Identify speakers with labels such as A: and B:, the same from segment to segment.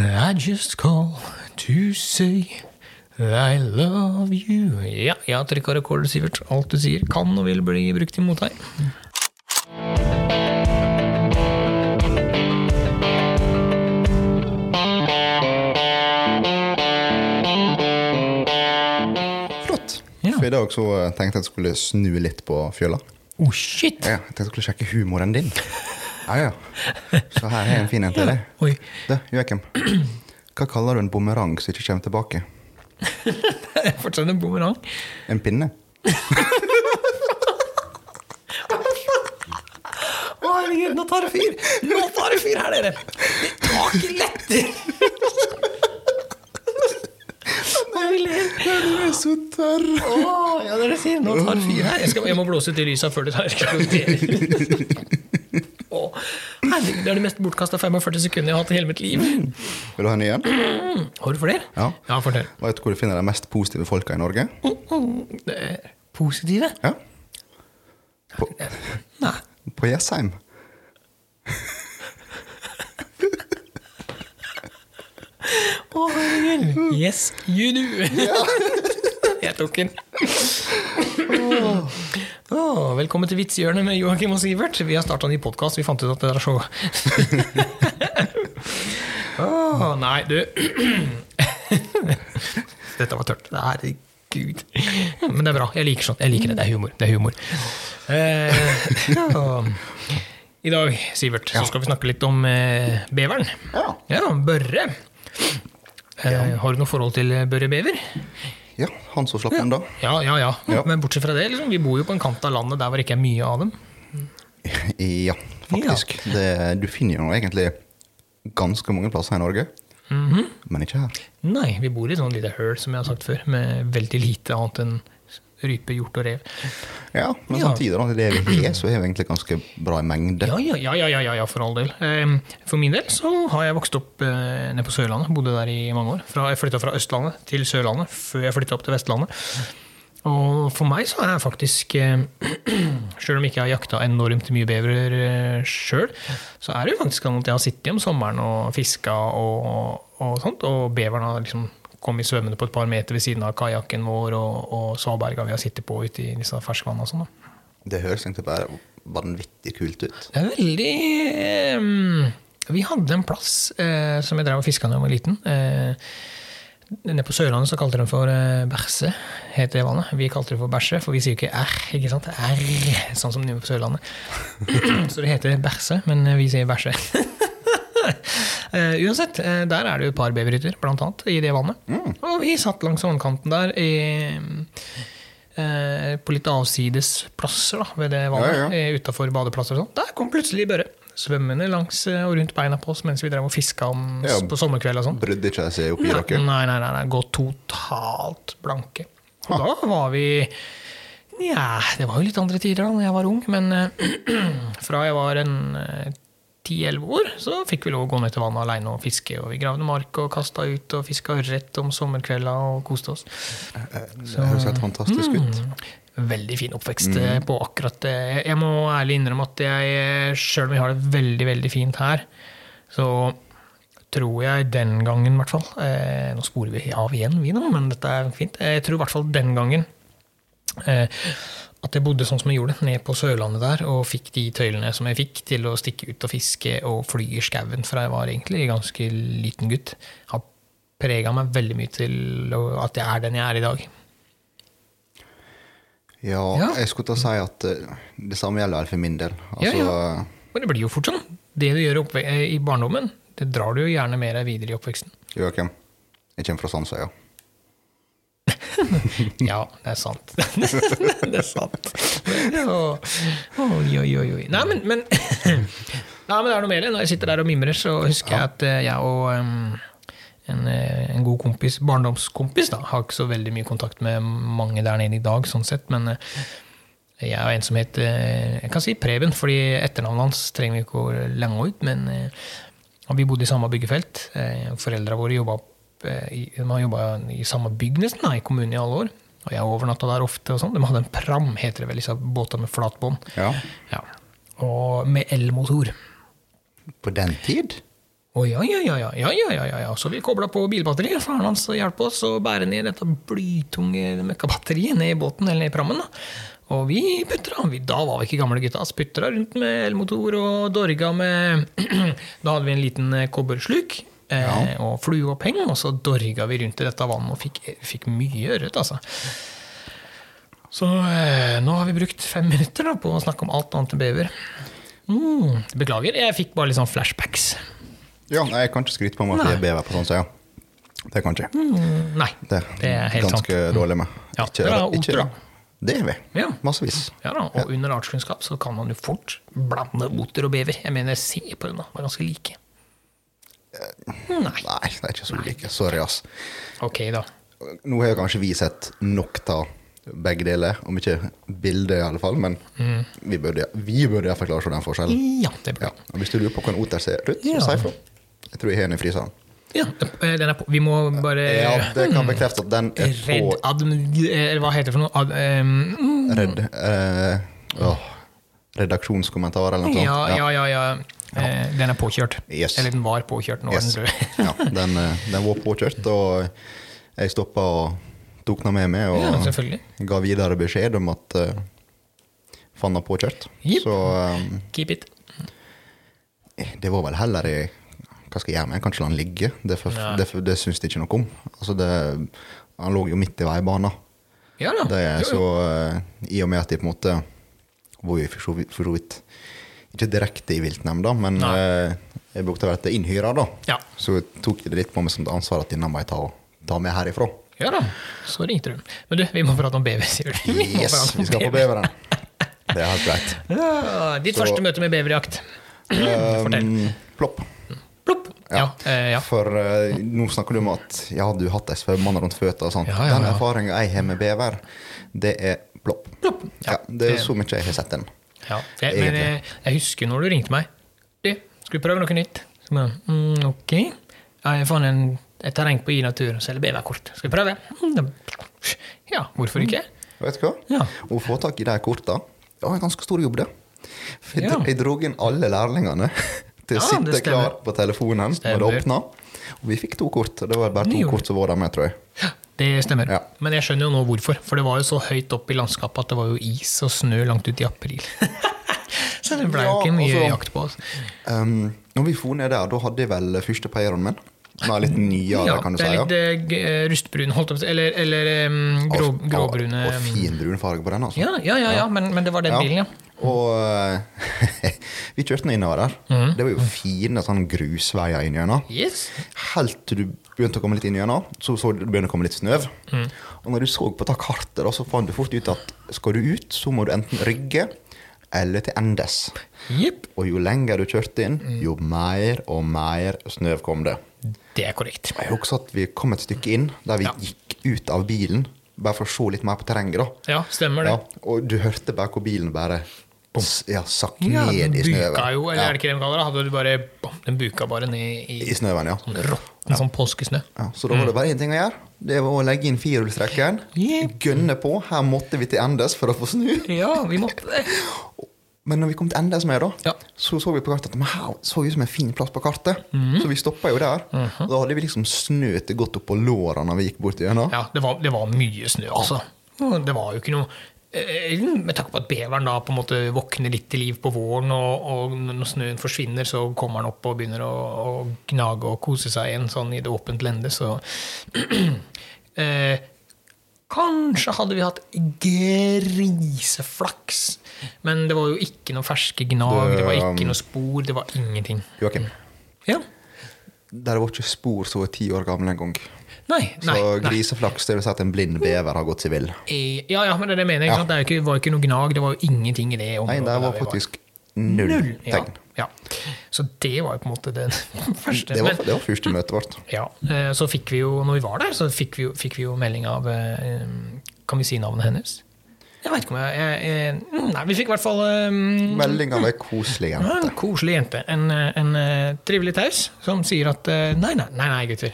A: I just call to say I love you. Ja, jeg har trykka rekord, Sivert. Alt du sier, kan og vil bli brukt imot deg.
B: Flott.
A: Ja.
B: For i dag så eh, tenkte jeg at jeg skulle snu litt på fjøla.
A: Oh, shit!
B: Ja, jeg tenkte jeg skulle sjekke humoren din. Ja, ja. Så her er en fin en til deg.
A: Oi.
B: Du, Joakim. Hva kaller du en bumerang som ikke kommer tilbake?
A: Det er fortsatt en bumerang.
B: En pinne?
A: Å, herregud, nå tar det fyr! Nå tar det fyr her, dere! Det tar ikke letter! Vi
B: er så tørr!
A: Oh, ja, dere sier nå tar det fyr her. Jeg, skal, jeg må blåse ut i lysa før det tar eksploderer. Herregud, det er det mest bortkasta 45 sekunder jeg har hatt i hele mitt liv.
B: Vil du ha en ny en?
A: Har du flere?
B: Ja.
A: Ja, fortell.
B: Vet du hvor du finner de mest positive folka i Norge?
A: Det er Positive?
B: Ja,
A: Nei.
B: På Jessheim.
A: Å, herregud. Yes, you do. Jeg tok den. Oh, velkommen til Vitsehjørnet med Joakim og Sivert. Vi har starta en ny podkast. Vi fant ut at det er så oh, Nei, du Dette var tørt. Herregud. Men det er bra. Jeg liker sånt. Jeg liker det. Det er humor. Det er humor. Eh, oh. I dag, Sivert, så skal vi snakke litt om eh, beveren.
B: Ja.
A: Ja, Børre. Eh, har du noe forhold til Børre Bever?
B: Ja, han som slapp enda.
A: Ja, ja, ja.
B: Ja.
A: Men bortsett fra det, liksom, vi bor jo på en kant av landet der hvor det ikke er mye av dem.
B: Ja, faktisk. Det, du finner jo egentlig ganske mange plasser i Norge. Men ikke her.
A: Nei, vi bor i et sånt lite høl, som jeg har sagt før, med veldig lite annet enn rype, hjort og rev.
B: Ja, men
A: Ja.
B: samtidig, da, det vi har, så er vi egentlig ganske bra i mengde.
A: Ja, ja, ja, ja, ja, for all del. Eh, For min del så har jeg vokst opp eh, nede på Sørlandet. Bodde der i mange år. Jeg flytta fra Østlandet til Sørlandet før jeg flytta opp til Vestlandet. Og for meg så er jeg faktisk eh, Sjøl om jeg ikke har jakta enormt mye bever sjøl, så er det jo faktisk sånn at jeg har sittet om sommeren og fiska og, og sånt, og beveren har liksom kommet svømmende på et par meter ved siden av kajakken vår og, og svaberga vi har sittet på ute i disse ferskvannene og sånn.
B: Det høres egentlig bare vanvittig kult ut.
A: Det er veldig eh, Vi hadde en plass eh, som jeg drev og fiska da jeg var liten. Eh, nede på Sørlandet så kalte de den for eh, Berse, het det vannet. Vi kalte det for Bæsje, for vi sier jo ikke R, ikke sant? R, sånn som de gjør på Sørlandet. så det heter Berse, men vi sier Bæsje. Eh, uansett, eh, der er det jo et par beverhytter, blant annet, i det vannet. Og vi satt langs vannkanten der i, eh, på litt avsides plasser da, ved det vannet,
B: Ja, ja.
A: eh, utafor badeplasser og sånn. Der kom plutselig Børre svømmende langs og rundt beina på oss mens vi drev og fiska om
B: Ja.
A: på sommerkveld og sånn.
B: Brydde ikke seg oppi dere?
A: nei, nei, nei, nei, gå totalt blanke. Og da var vi Nja, det var jo litt andre tider da når jeg var ung, men fra jeg var en eh, 10-11 år, så fikk vi lov å gå ned til vannet alene og fiske. Og vi gravde mark og kasta ut og fiska ørret om sommerkvelda og koste oss.
B: Det høres helt fantastisk ut.
A: Veldig fin oppvekst mm. på akkurat det. Jeg må ærlig innrømme at jeg, sjøl om vi har det veldig, veldig fint her, så tror jeg den gangen, i hvert fall eh, Nå sporer vi av igjen, vi nå, men dette er fint. Jeg tror i hvert fall den gangen eh, at jeg bodde sånn som jeg gjorde, ned på Sørlandet der, og fikk de tøylene som jeg fikk til å stikke ut og fiske og fly i skauen fra jeg var egentlig ganske liten gutt, har prega meg veldig mye til at jeg er den jeg er i dag.
B: Ja,
A: Ja.
B: jeg skulle til å si at eh, det samme gjelder for min del.
A: Ja,
B: ja.
A: Men det blir jo fort sånn. Det du gjør i eh, i barndommen, det drar du jo gjerne med deg videre i oppveksten.
B: Joakim, jeg kommer fra Sandsøya.
A: Ja, det er sant. det er sant. Ja. Oi, oi, oi. Nei, men, men, Nei, men det er noe mer. Når jeg sitter der og mimrer, så husker jeg at eh, jeg og um, en, eh, en god kompis, barndomskompis, da, har ikke så veldig mye kontakt med mange der nede i dag, sånn sett, men eh, jeg og en som het Jeg kan si Preben, fordi etternavnet hans trenger vi ikke å lenge ut, men vi bodde i samme byggefelt. Foreldra våre jobba Eh, de har jobba i samme bygg nesten, i kommunen i alle år. Og jeg overnatta der ofte. og sånn. De hadde en pram, heter det vel, disse båtene med flat bånd.
B: Ja.
A: Ja. Og med elmotor.
B: På den tid?
A: Å ja, ja, ja, ja, ja, ja, ja, Så vi kobla på bilbatteriet. Faren hans hjalp oss å bære ned dette blytunge møkkabatteriet ned i båten eller ned i prammen. da. Og vi putra. Da var vi ikke gamle gutta. Putra rundt med elmotor og dorga med Da hadde vi en liten eh, kobbersluk Eh,
B: Ja.
A: Og flueoppheng, og så dorga vi rundt i dette vannet og fikk, fikk mye ørret, altså. Så eh, nå har vi brukt fem minutter da, på å snakke om alt annet enn bever. Mm, beklager, jeg fikk bare litt sånn flashbacks.
B: Ja, jeg kan ikke skryte på meg at jeg er bever på sånn, så ja. Det kan ikke.
A: Mm, nei.
B: Det
A: Det er helt
B: ganske dårlig med.
A: Ja, dere har oter, da.
B: Det er vi.
A: Ja.
B: Massevis.
A: Ja da, Og under artskunnskap så kan man jo fort blande oter og bever. Jeg mener, se på dem, da. De er ganske like. Nei.
B: Nei, det er ikke så like. Sorry, ass.
A: Ok, da.
B: Nå har kanskje vi sett nok av begge deler, om ikke bildet i alle fall, men
A: Mm.
B: vi burde, vi burde iallfall klare å se den forskjellen.
A: Ja, det bra.
B: Ja. Og hvis du lurer på hvordan oter ser ut, så si ifra. Jeg tror jeg har den i fryseren.
A: Ja, eh, den er på. Vi må bare
B: Ja, det kan bekrefte at den er
A: Redd
B: på
A: adm... Eller hva heter det for noe? Ad, ehm,
B: Redd uh, åh, Redaksjonskommentar eller noe sånt.
A: ja, ja, ja. ja. Eh, den er påkjørt.
B: Yes.
A: Eller den var påkjørt, nå
B: Yes.
A: den
B: ja, den, eh, den var påkjørt, og jeg stoppa og tok den med meg og
A: ja,
B: ga videre beskjed om at uh, fanna påkjørt.
A: Yep.
B: Så um,
A: Keep it.
B: det var vel heller i Hva skal jeg gjøre med den? Kanskje la den ligge? Det, for,
A: ja.
B: det, det syns de ikke noe om. Altså det, han lå jo midt i veibanen.
A: Ja da.
B: Det er
A: Jo,
B: så
A: jo.
B: eh, I og med at de på en måte var jo for så vidt- ikke direkte i viltnemnda, men uh, jeg brukte å være innhyra, da.
A: Ja.
B: Så tok jeg det litt på meg som et ansvar at denne må jeg ta, ta med herifra.
A: ja da. Så ringte du. Men du, vi må prate om bever, sier du. Vi
B: Yes, vi skal på
A: bever.
B: beveren. Det er helt greit.
A: Ja, ditt
B: Så-
A: første møte med beverjakt. Fortell.
B: Um, plopp.
A: Plopp. Ja. eh, ja.
B: For uh, nå snakker du om at ja, du har hatt ei svømmende rundt føttene og sånt.
A: Ja, ja,
B: Den
A: ja.
B: erfaringa jeg har med bever, det er plopp.
A: Plopp.
B: Ja, det er så mye jeg har sett den.
A: Ja, jeg, men jeg, jeg husker når du ringte meg. Du, skal vi prøve noe nytt? Jeg, mm, ok. Jeg fant en, et terreng på i-natur og selger beverkort. Skal vi prøve? Mm, Ja, hvorfor ikke?
B: Vet du hva?
A: Ja.
B: Å få tak i de korta det var en ganske stor jobb, det. For
A: Ja.
B: jeg dro inn alle lærlingene til å
A: Ja,
B: sitte
A: stemmer.
B: klar på telefonen når det åpna. Og vi fikk to kort. Det var bare to
A: Jo.
B: kort som var der med, tror jeg.
A: Ja, det stemmer.
B: Ja.
A: Men jeg skjønner jo nå hvorfor. For det var jo så høyt opp i landskapet at det var jo is og snø langt ut i april. så det ble jo
B: Ja,
A: ikke mye
B: også,
A: jakt på oss.
B: Um, når vi for ned der, da hadde jeg vel første payeren min. Den er litt nyere,
A: Ja,
B: kan du si. ja.
A: det er litt eh, rustbrun, holdt på si. Eller, eller um, grå,
B: Og-
A: gråbrune.
B: Og, og fin brunfarge på den, altså.
A: Ja, ja, ja, ja men, men det var den bilen, ja.
B: Og eh, vi kjørte den innover der.
A: Mm.
B: Det var jo fine sånn grusveier inn gjennom.
A: Yes.
B: Helt til du begynte å komme litt inn igjennom så så du det begynte å komme litt snøv.
A: Mm.
B: Og når du så på det kartet, da, så fant du fort ut at skal du ut, så må du enten rygge eller til endes.
A: Yep.
B: Og jo lenger du kjørte inn,
A: Mhm.
B: jo mer og mer snøv kom det.
A: Det er korrekt.
B: Jeg husker at vi kom et stykke inn der vi
A: Ja.
B: gikk ut av bilen, bare for å se litt mer på terrenget. da.
A: Ja, stemmer det.
B: Ja, og du hørte bare hvor bilen bare ja, sakk
A: Ja,
B: ned
A: den
B: i snøen.
A: jo, eller
B: ja,
A: er det ikke det de kaller det? Hadde du bare, bom, den buka bare ned i
B: I snøen, ja.
A: sånn råtten sånn påskesnø.
B: ja. Så da var det bare én ting å gjøre. Det var å legge inn firehjulstrekkeren.
A: Yep.
B: Gønne på. Her måtte vi til endes for å få snu.
A: Ja, vi måtte det.
B: Men når vi kom til endes med, da,
A: Ja.
B: så så vi på kartet at men her så ut som en fin plass på kartet.
A: Mhm.
B: Så vi stoppa jo der. Og da hadde vi liksom snø til godt opp på låra når vi gikk bort gjennom.
A: Ja, det var, det var mye snø, altså. Det var jo ikke noe Med tanke på at beveren da på en måte våkner litt til liv på våren, og, og når snøen forsvinner, så kommer han opp og begynner å, å gnage og kose seg igjen sånn i det åpent lende, så eh, Kanskje hadde vi hatt griseflaks, men det var jo ikke noe ferske gnag, det var ikke
B: um,
A: noe spor, det var ingenting.
B: Joakim,
A: Ja.
B: der var ikke spor som var ti år gamle engang.
A: Nei, nei,
B: Så
A: gris og
B: flaks, det vil si at en blind bever har gått seg vill.
A: Eh, Ja, ja, men det det mener. jeg.
B: Ja.
A: Det ikke, var ikke noe gnag, det var jo ingenting i det
B: Nei, det var faktisk null,
A: null
B: tegn.
A: ja. Så det var jo på en måte det første.
B: Det var, det var første møtet vårt.
A: ja, eh, så fikk vi jo, når vi var der, så fikk vi fikk vi jo melding av eh, Kan vi si navnet hennes? Jeg veit ikke om jeg, jeg, jeg Nei, vi fikk i hvert fall um,
B: Melding av ei koselig jente.
A: en koselig jente. En, en, en eh, trivelig taus som sier at eh, nei, nei, nei, nei, gutter.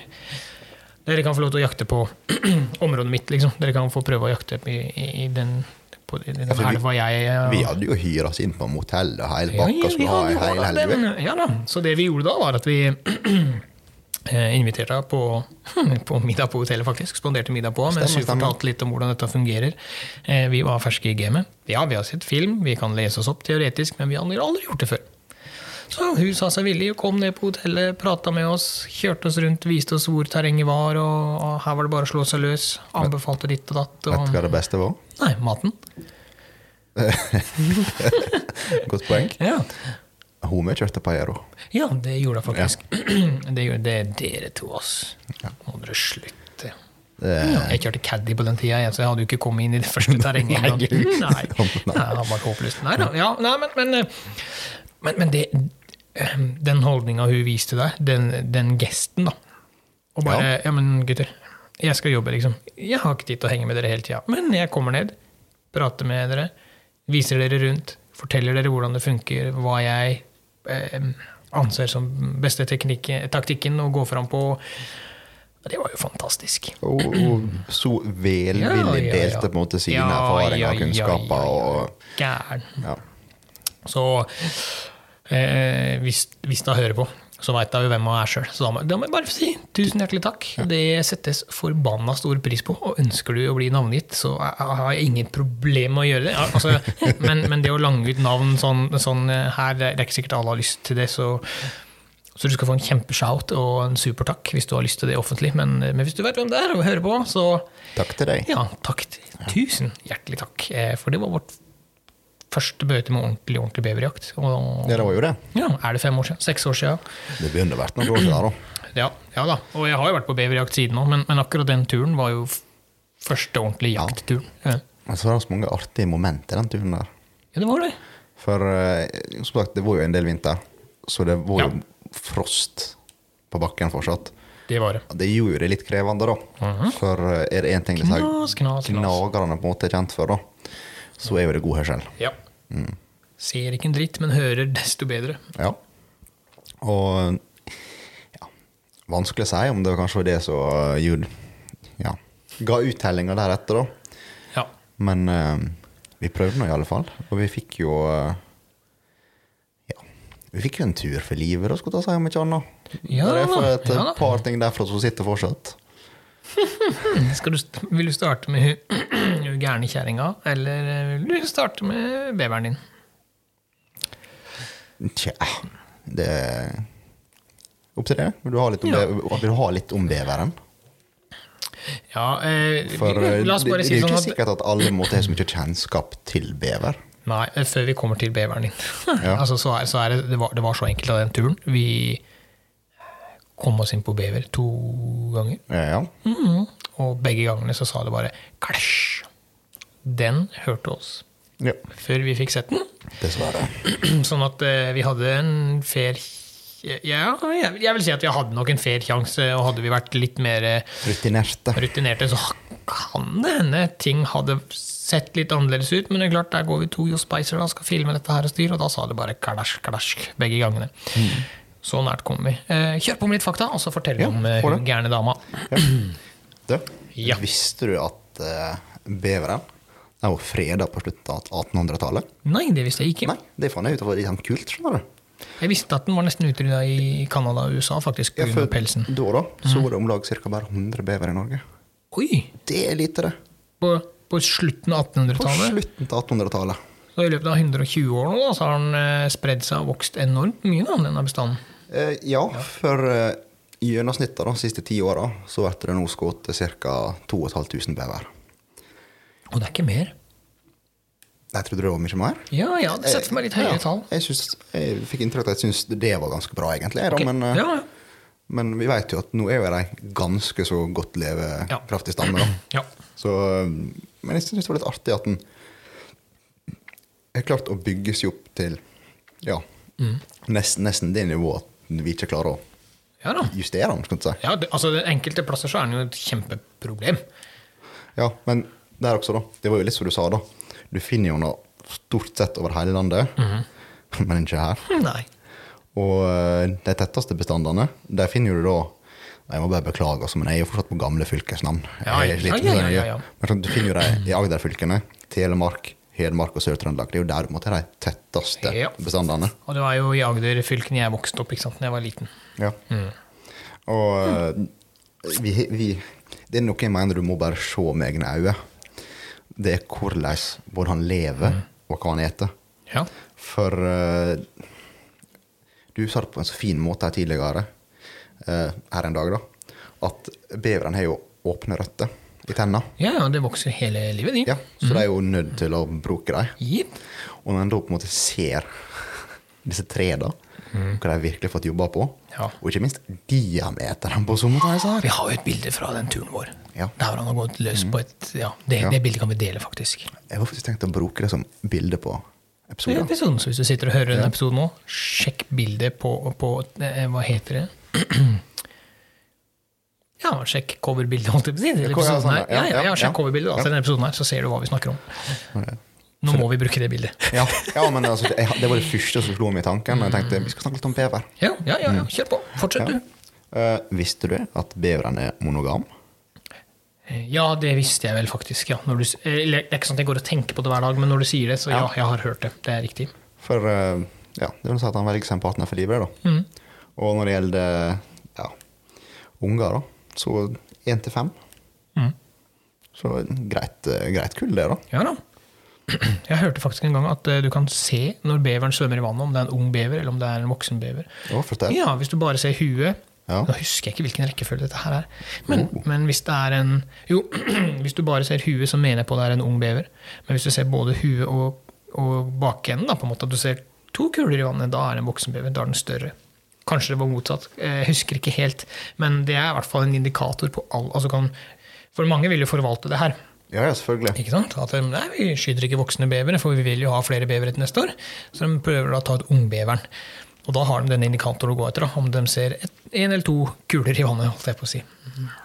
A: Dere kan få lov til å jakte på området mitt, liksom. Dere kan få prøve å jakte i, i, i den, på i den
B: ja, vi-
A: jeg eh,
B: Vi hadde jo hyra oss inn på motell og hele
A: Ja,
B: bakka
A: ja,
B: skulle ha ei
A: den- Ja da. Så det vi gjorde da, var at vi eh, inviterte henne på, på middag på hotellet, faktisk. Spanderte middag på, mens
B: Stemmer,
A: hun fortalte litt om hvordan dette fungerer. Eh, Vi var ferske i gamet. Ja, vi har sett film, vi kan lese oss opp teoretisk, men vi har aldri gjort det før. Så hun sa seg villig, og kom ned på hotellet, prata med oss, kjørte oss rundt, viste oss hvor terrenget var, og, og her var det bare å slå seg løs. Anbefalte ditt og datt.
B: Vet du hva det beste var?
A: nei, maten.
B: Godt poeng.
A: Ja.
B: Hun med kjørte Paero.
A: Ja, det gjorde jeg faktisk. Det gjorde det dere to, ass. Må dere slutte.
B: Det,
A: Jeg kjørte caddy på den tida, så jeg hadde jo ikke kommet inn i det første terrenget.
B: Nei,
A: Nei, Nei, det var håpløst. Nei da. Ja, nei, men, men, eh, men, men det, eh, den holdninga hun viste der, den, den gesten, da. Og bare ja. men gutter, jeg skal jobbe, liksom. Jeg har ikke tid til å henge med dere hele tida. Men jeg kommer ned, prater med dere, viser dere rundt, forteller dere hvordan det funker, hva jeg eh, anser som beste teknikken, taktikken å gå fram på. Det var jo fantastisk.
B: og, og så velvillig
A: Ja, ja, ja.
B: delte på en måte sine
A: Ja,
B: erfaringer
A: ja,
B: og
A: ja,
B: kunnskaper.
A: ja, ja.
B: Og,
A: Gæren.
B: ja.
A: Så eh, hvis, hvis da hører på, så veit de jo hvem jeg er sjøl. Så da må, da må jeg bare si tusen hjertelig takk. Det settes forbanna stor pris på. Og ønsker du å bli navngitt, så jeg- jeg har jeg ingen problem med å gjøre det. Altså, men, men det å lange ut navn sånn, sånn eh, her, det er ikke sikkert alle har lyst til det. så så du skal få en kjempeshout og en super takk hvis du har lyst til det offentlig. Men, men hvis du vet hvem det er og hører på, så
B: Takk til deg.
A: ja, takk. Tusen hjertelig takk. Eh, For det var vårt første møte med ordentlig ordentlig beverjakt. Og
B: Ja, det var jo det.
A: ja, er det fem år siden? Seks år siden?
B: Det begynner å være noen år siden, da.
A: Ja, ja da. Og jeg har jo vært på beverjakt siden òg, men, men akkurat den turen var jo første ordentlige
B: Ja.
A: jaktturen. Ja.
B: Men så var det så mange artige momenter den turen der.
A: ja, det var det.
B: For eh, som sagt, det var jo en del vinter, så det var jo
A: Ja.
B: Frost på bakken fortsatt.
A: Det var det.
B: Det gjorde det litt krevende, da. For eh, er det én ting disse
A: Knas,
B: gnagerne på en måte er kjent for, da, så er jo det god hørsel.
A: Ja. Ser ikke en dritt, men hører desto bedre.
B: Ja. Og ja, vanskelig å si om det kanskje var det som eh, gjorde ja, ga uttellinga deretter, da.
A: Ja.
B: Men uh, vi prøvde nå i alle fall, og vi fikk jo Ja, vi fikk jo en tur for livet, da, skulle jeg si, om ikke annet.
A: Ja
B: det er for et
A: ja
B: par ting derfra som sitter fortsatt.
A: Skal du, vil du starte med hun gærne kjerringa, eller eh, vil du starte med beveren din?
B: Tja, det er opp til det. Vil du ha litt om,
A: Ja.
B: be vil du ha litt om beveren?
A: Ja, eh,
B: For eh,
A: la oss
B: det,
A: bare
B: det
A: si
B: er jo
A: sånn
B: ikke
A: at
B: sikkert at alle måtte ha så mye kjennskap til bever.
A: Nei, eh, før vi kommer til beveren din.
B: Ja.
A: altså, så er, så er det, det, var, det var så enkelt av den turen. Vi kom oss inn på bever to ganger.
B: Ja, ja.
A: -hmm. Og begge gangene så sa det bare klæsj! Den hørte oss
B: ja.
A: før vi fikk sett den.
B: Dessverre.
A: Sånn at uh, vi hadde en fair Ja, jeg, jeg vil si at vi hadde nok en fair sjanse, og hadde vi vært litt mer eh,
B: Rutinerte.
A: rutinerte, så kan det hende ting hadde sett litt annerledes ut. Men det er klart, der går vi to Jo Spicer og skal filme dette her og styre, og da sa det bare klæsj, klæsj begge gangene. Så nært kom vi. Eh, kjør på med litt fakta, og så fortell
B: Ja,
A: om eh, hun gærne dama.
B: Du,
A: Ja.
B: visste du at uh, beveren den var freda på slutten av 1800-tallet?
A: Nei, det visste jeg ikke.
B: Nei, det fant jeg ut av litt sånn kult. skjønner du?
A: Jeg visste at den var nesten utrydda i Canada og USA, faktisk,
B: Ja,
A: pga.
B: for
A: pelsen.
B: Da da, så var det om lag ca. bare 100 bever i Norge.
A: Oi!
B: Det er lite, det.
A: På, på slutten av 1800-tallet.
B: På slutten av 1800-tallet.
A: Så i løpet av 120 år nå, så har den eh, spredd seg og vokst enormt mye, da, denne bestanden.
B: Eh, ja, for eh, i gjennomsnittet de siste ti åra så blir det nå skutt ca. 2500 bever.
A: Og det er ikke mer.
B: Jeg trodde det var mye mer.
A: Ja, jeg hadde sett for meg litt høyere
B: Ja,
A: tall.
B: Jeg, synes, jeg fikk inntrykk av at jeg syntes det var ganske bra, egentlig. Da,
A: Ok,
B: men, eh,
A: ja, ja.
B: men vi vet jo at nå er jo de ganske så godt levekraftig stamme.
A: Ja.
B: Så, eh, men jeg syns det var litt artig at den er klart å bygge seg opp til ja,
A: Mm.
B: nesten, nesten det nivået at vi ikke klarer å
A: ja
B: justere den. Skal du si.
A: Ja, det, altså, det enkelte plasser så er den jo et kjempeproblem.
B: Ja, men der også, da. Det var jo litt som du sa, da. Du finner jo noe stort sett over hele landet,
A: Mhm.
B: men ikke her.
A: Nei.
B: Og eh, de tetteste bestandene, der finner du da Jeg må bare beklage, altså, men jeg er jo fortsatt på gamle fylkesnavn.
A: Ja,
B: Jeg er
A: ja,
B: litt
A: ja, ja.
B: Men sånn, du finner jo dem i Agder-fylkene, Telemark, Hedmark og Sør-Trøndelag. Det er jo der ha de tetteste bestandene.
A: Og det var jo i Agder-fylkene jeg vokste opp ikke sant, da jeg var liten.
B: Ja. Og eh, vi, vi, det er noe jeg mener du må bare se med egne øyne. Det er hvordan både han lever, og hva han eter.
A: Ja.
B: For uh, du sa det på en så fin måte her tidligere, her en dag, da, at beveren har jo åpne røtter i tenna.
A: ja, ja, det vokser hele livet, de.
B: Ja, så de er jo nødt til å bruke dem.
A: Yep.
B: Og når en da på en måte ser disse tre, da, hva de virkelig har fått jobba på,
A: Ja.
B: og ikke minst diameteren på somme av disse her
A: Vi har jo et bilde fra den turen vår.
B: Ja.
A: Der han har gått løs på et Ja, det,
B: Ja.
A: det bildet kan vi dele, faktisk.
B: Jeg har faktisk tenkt å bruke det som bilde på episoden.
A: episoden, så hvis du sitter og hører en episode nå, sjekk bildet på, på eh, Hva heter det? Ja, sjekk coverbildet, holdt jeg på å si.
B: Ja, sånn, ja,
A: sjekk coverbildet da, til denne episoden her, så ser du hva vi snakker om. Nå må vi bruke det bildet.
B: Ja, ja men altså, det, det var det første som slo meg i tanken. Og jeg tenkte vi skal snakke litt om bever.
A: Ja, ja, ja, ja. kjør på. Fortsett, du.
B: Uh, visste du at beveren er monogam?
A: Ja, det visste jeg vel faktisk. ja. Du, eh, eller, det er ikke sånn at jeg går og tenker på det hver dag, men når du sier det, så ja, jeg har hørt det. Det er riktig.
B: For uh, ja, det vil si at han velger seg en partner for livet. da.
A: Mhm.
B: Og når det gjelder ja, unger, da, så én til fem.
A: Mhm.
B: Så greit, greit kull, det, da.
A: Ja da. Jeg hørte faktisk en gang at eh, du kan se når beveren svømmer i vannet, om det er en ung bever eller om det er en voksen bever. Ja, Hvis du bare ser huet
B: Ja.
A: Nå husker jeg ikke hvilken rekkefølge dette her er. Men, men hvis det er en Jo, hvis du bare ser huet, så mener jeg på det er en ung bever. Men hvis du ser både huet og, og bakenden, da, på en måte, at du ser to kuler i vannet, da er det en voksen bever. Da er den større. Kanskje det var motsatt. Jeg husker ikke helt. Men det er i hvert fall en indikator på all altså kan, For mange vil jo forvalte det her.
B: Ja, ja, selvfølgelig.
A: Ikke sant? At de, nei, vi skyter ikke voksne bevere, for vi vil jo ha flere bevere til neste år. Så de prøver da å ta ut ungbeveren. Og da har de denne indikatoren å gå etter, da, om de ser et, en eller to kuler i vannet. holdt jeg på å si.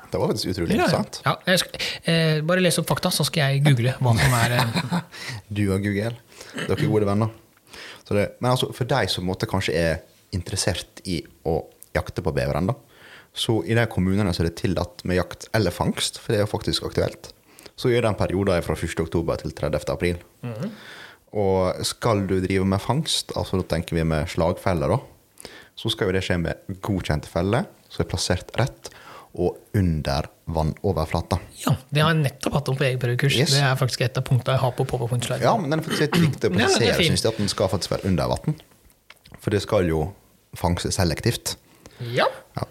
B: Det var faktisk utrolig
A: Ja, ja.
B: interessant.
A: Ja, skal, eh, bare les opp fakta, så skal jeg google hva som er eh,
B: Du og Google. Dere er gode venner. Så det, men altså, for deg som måtte kanskje er interessert i å jakte på beveren, da, så i de kommunene så er det tillatt med jakt eller fangst, for det er jo faktisk aktuelt, så er det en periode fra 1. oktober til 30. april. Og skal du drive med fangst, altså da tenker vi med slagfeller, da, så skal jo det skje med godkjente feller som er plassert rett og under vannoverflata.
A: Ja, det har jeg nettopp hatt om på jegerprøvekurs.
B: Yes.
A: Det er faktisk et av punktene jeg har på powerpoint-sliden.
B: Ja, men den er faktisk litt viktig å
A: Ja, den er
B: presisere,
A: fin.
B: synes jeg, at den skal faktisk være under vann. For det skal jo fangse selektivt.
A: Ja.
B: Ja.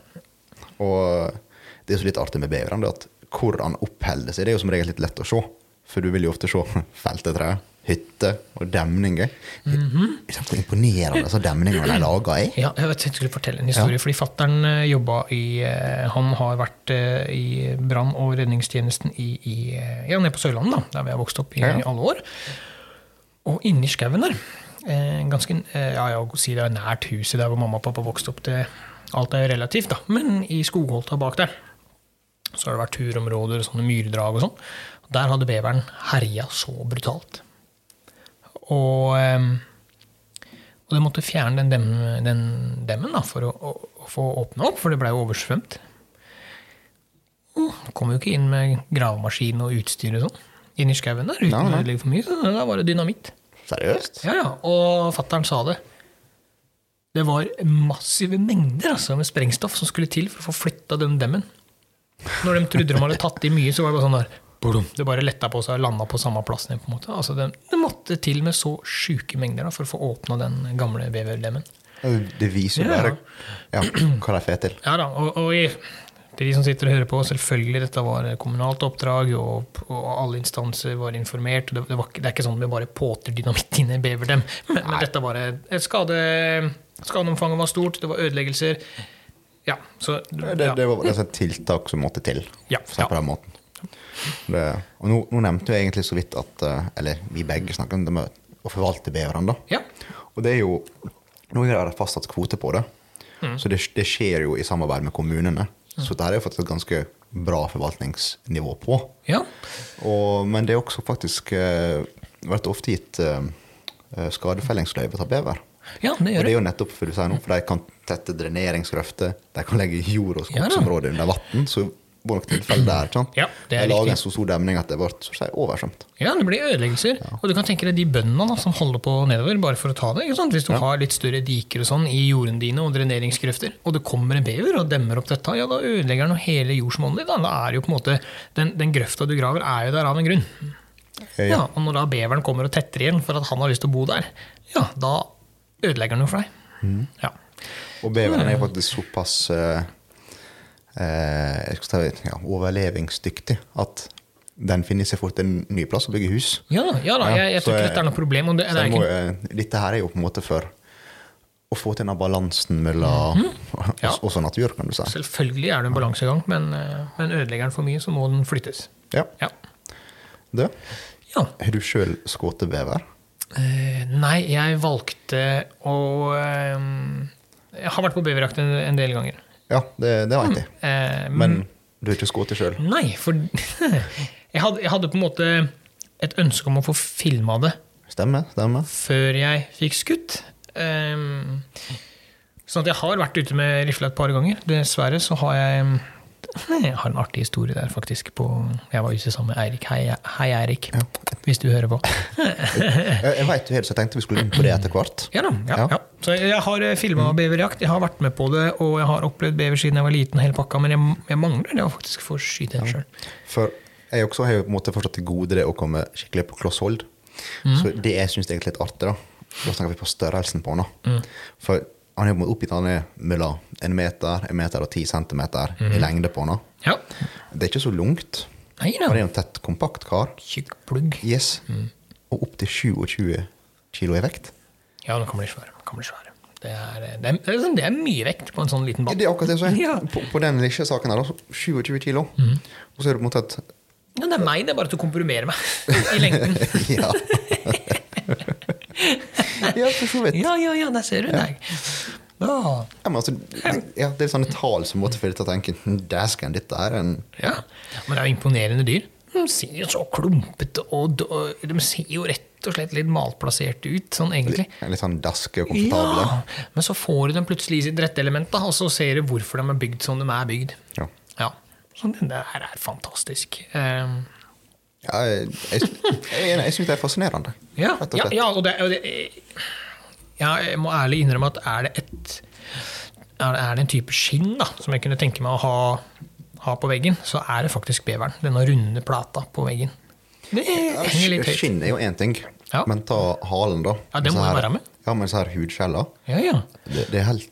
B: Og det er så litt artig med beveren, at hvor han oppholder seg, det er jo som regel litt lett å se. For du vil jo ofte se feltetre, hytter og demninger.
A: Mhm.
B: Det er så imponerende disse demningene de lager er.
A: Ja, jeg vet, jeg skulle fortelle en historie, fordi fatteren jobba i eh, Han har vært eh, i brann- og redningstjenesten i, i, eh, ja, nede på Sørlandet, da, der vi har vokst opp i
B: Ja, ja.
A: alle år. Og inni skauen der, eh, ganske eh, ja, jeg si det er nært huset der hvor mamma og pappa vokste opp, det, alt er jo relativt, da, men i skogholta bak der så har det vært turområder og sånne myrdrag og sånn. Der hadde beveren herja så brutalt. Og, eh, og de måtte fjerne den, dem, den demmen da, for å, å, å få åpne opp, for det blei oversvømt. Og kom jo ikke inn med gravemaskin og utstyr og sånn inn i skauen der uten å ødelegge for mye. Så da var det dynamitt.
B: Seriøst?
A: Ja, ja. Og fattern sa det. Det var massive mengder altså, med sprengstoff som skulle til for å få flytta den demmen. Når de trodde de hadde tatt i mye, så var det bare sånn der Det bare letta på seg og landa på samme plassen igjen. på en måte. Altså, det, det måtte til med så sjuke mengder da, for å få åpna den gamle beverdemmen.
B: Det viser jo bare
A: ja.
B: ja, hva de får til.
A: Ja da, og, og i, til de som sitter og hører på, selvfølgelig dette var kommunalt oppdrag, og, og alle instanser var informert. Det, det, var, det er ikke sånn at vi bare påter dynamitt inn i beverdem. Men, men dette var et skade, skadeomfanget var stort, det var ødeleggelser. Ja, så
B: Det,
A: ja.
B: det var altså et tiltak som måtte til.
A: Ja,
B: å på den måten. Det, og nå, nå nevnte jeg egentlig så vidt at eh, Eller vi begge snakker om det med å forvalte beveren. da.
A: Ja.
B: Og det er jo Nå er det fastsatt kvote på det. Så det, det skjer jo i samarbeid med kommunene. Så dette er jo faktisk et ganske bra forvaltningsnivå på.
A: ja.
B: Og, men det er også faktisk uh, vært ofte gitt eh, skadefellingsløyve til bever.
A: ja, det gjør
B: det
A: det.
B: er jo nettopp for du sier nå, for de kan tette dreneringsgrøfter, de kan legge jord- og skogsområder under vann. Så var nok tilfelle der. sant?
A: Ja, det er
B: De lager en så stor demning at det ble så si, oversvømt.
A: Ja, det blir ødeleggelser. Og du kan tenke deg de bøndene som holder på nedover bare for å ta det. Hvis du har litt større diker og sånn i jordene dine og dreneringsgrøfter, og det kommer en bever og demmer opp dette, ja, da ødelegger den hele jordsmonnet ditt. Da. da er jo på en måte, den, den grøfta du graver, er jo der av en grunn.
B: Ja.
A: Ja, og når da beveren kommer og tetter igjen for at han har lyst til å bo der, ja, da ødelegger han jo for deg.
B: Mm.
A: Ja.
B: Og beveren er faktisk såpass eh, eh, jeg skal si, ja, overlevingsdyktig at den finner seg fort en ny plass å bygge hus.
A: Ja ja da jeg, jeg tror ikke dette er noe problem. Og det, det er
B: må, eh, dette her er jo på en måte for å få til denne balansen mellom
A: Mhm. Ja.
B: oss og natur, kan du si.
A: selvfølgelig er det en balansegang, men, eh, men ødelegger den for mye, så må den flyttes.
B: Ja.
A: Ja.
B: Du,
A: ja.
B: har du sjøl skutt bever?
A: Uh, nei, jeg valgte å uh, Jeg har vært på beverjakt en, en del ganger.
B: Ja, det, det veit jeg.
A: Mm.
B: Men du har ikke skutt sjøl?
A: Nei, for jeg hadde, jeg hadde på en måte et ønske om å få filma det
B: Stemmer. stemmer.
A: før jeg fikk skutt. Um, sånn at jeg har vært ute med rifle et par ganger. Dessverre så har jeg jeg har en artig historie der, faktisk. På, jeg var ute sammen med Eirik. Hei, hei Eirik. Hvis du hører på.
B: Jeg, jeg veit du det, så jeg tenkte vi skulle inn på det etter hvert.
A: Ja da. Ja,
B: Ja.
A: ja. Så jeg, har filma beverjakt. Jeg har vært med på det, og jeg har opplevd bever siden jeg var liten, hele pakka, men jeg, jeg mangler det å faktisk få skyte en sjøl.
B: For jeg også har jo på en måte fortsatt til gode det å komme skikkelig på kloss hold.
A: Mm.
B: Så det jeg syns er litt artig, da Da snakker vi på størrelsen på den.
A: Mm.
B: For han er oppgitt han er mellom en meter, en meter og ti centimeter
A: Mm.
B: i lengde på han.
A: Ja.
B: Det er ikke så lungt.
A: Nei.
B: Han er en tett, kompakt kar.
A: Tjukk plugg.
B: Yes.
A: Mm.
B: Og opptil 27 kilo i vekt.
A: Ja, den kan bli svær. Kan bli svær. Det, er, det, er, det, er, sånn- det er mye vekt på en sånn liten ball.
B: Det er akkurat det som er.
A: Ja.
B: På, på den lille saken her, da, så 27 kilo.
A: Mm.
B: Og så er det på en måte et
A: Ja, det er meg, det er bare til å komprimere meg i lengden.
B: Ja. Ja, for så vidt.
A: Ja, ja, ja, der ser du deg. Ja.
B: Ja, men altså, ja, det er sånne tall som deg til å tenke «Hm, Dæsken, dette er en
A: ja. Men det er jo imponerende dyr. De ser jo så klumpete og og De ser jo rett og slett litt malplasserte ut, sånn egentlig.
B: Litt, litt sånn daske og komfortable.
A: Ja, men så får du dem plutselig i sitt rette element, da, og så ser du hvorfor de er bygd som de er bygd.
B: Ja.
A: Ja, Så det der er fantastisk. Um,
B: Ja, jeg jeg, jeg, syns det er fascinerende.
A: Ja, ja, ja og, det, og det, ja, jeg må ærlig innrømme at er det et er det, det en type skinn da, som jeg kunne tenke meg å ha, ha på veggen, så er det faktisk beveren. Denne runde plata på veggen. Det henger litt høyt.
B: Skinn er jo én ting,
A: Ja.
B: men ta halen, da.
A: Ja, det må jo være med.
B: Ja, men disse hudskjellene.
A: Ja, ja.
B: det, det er helt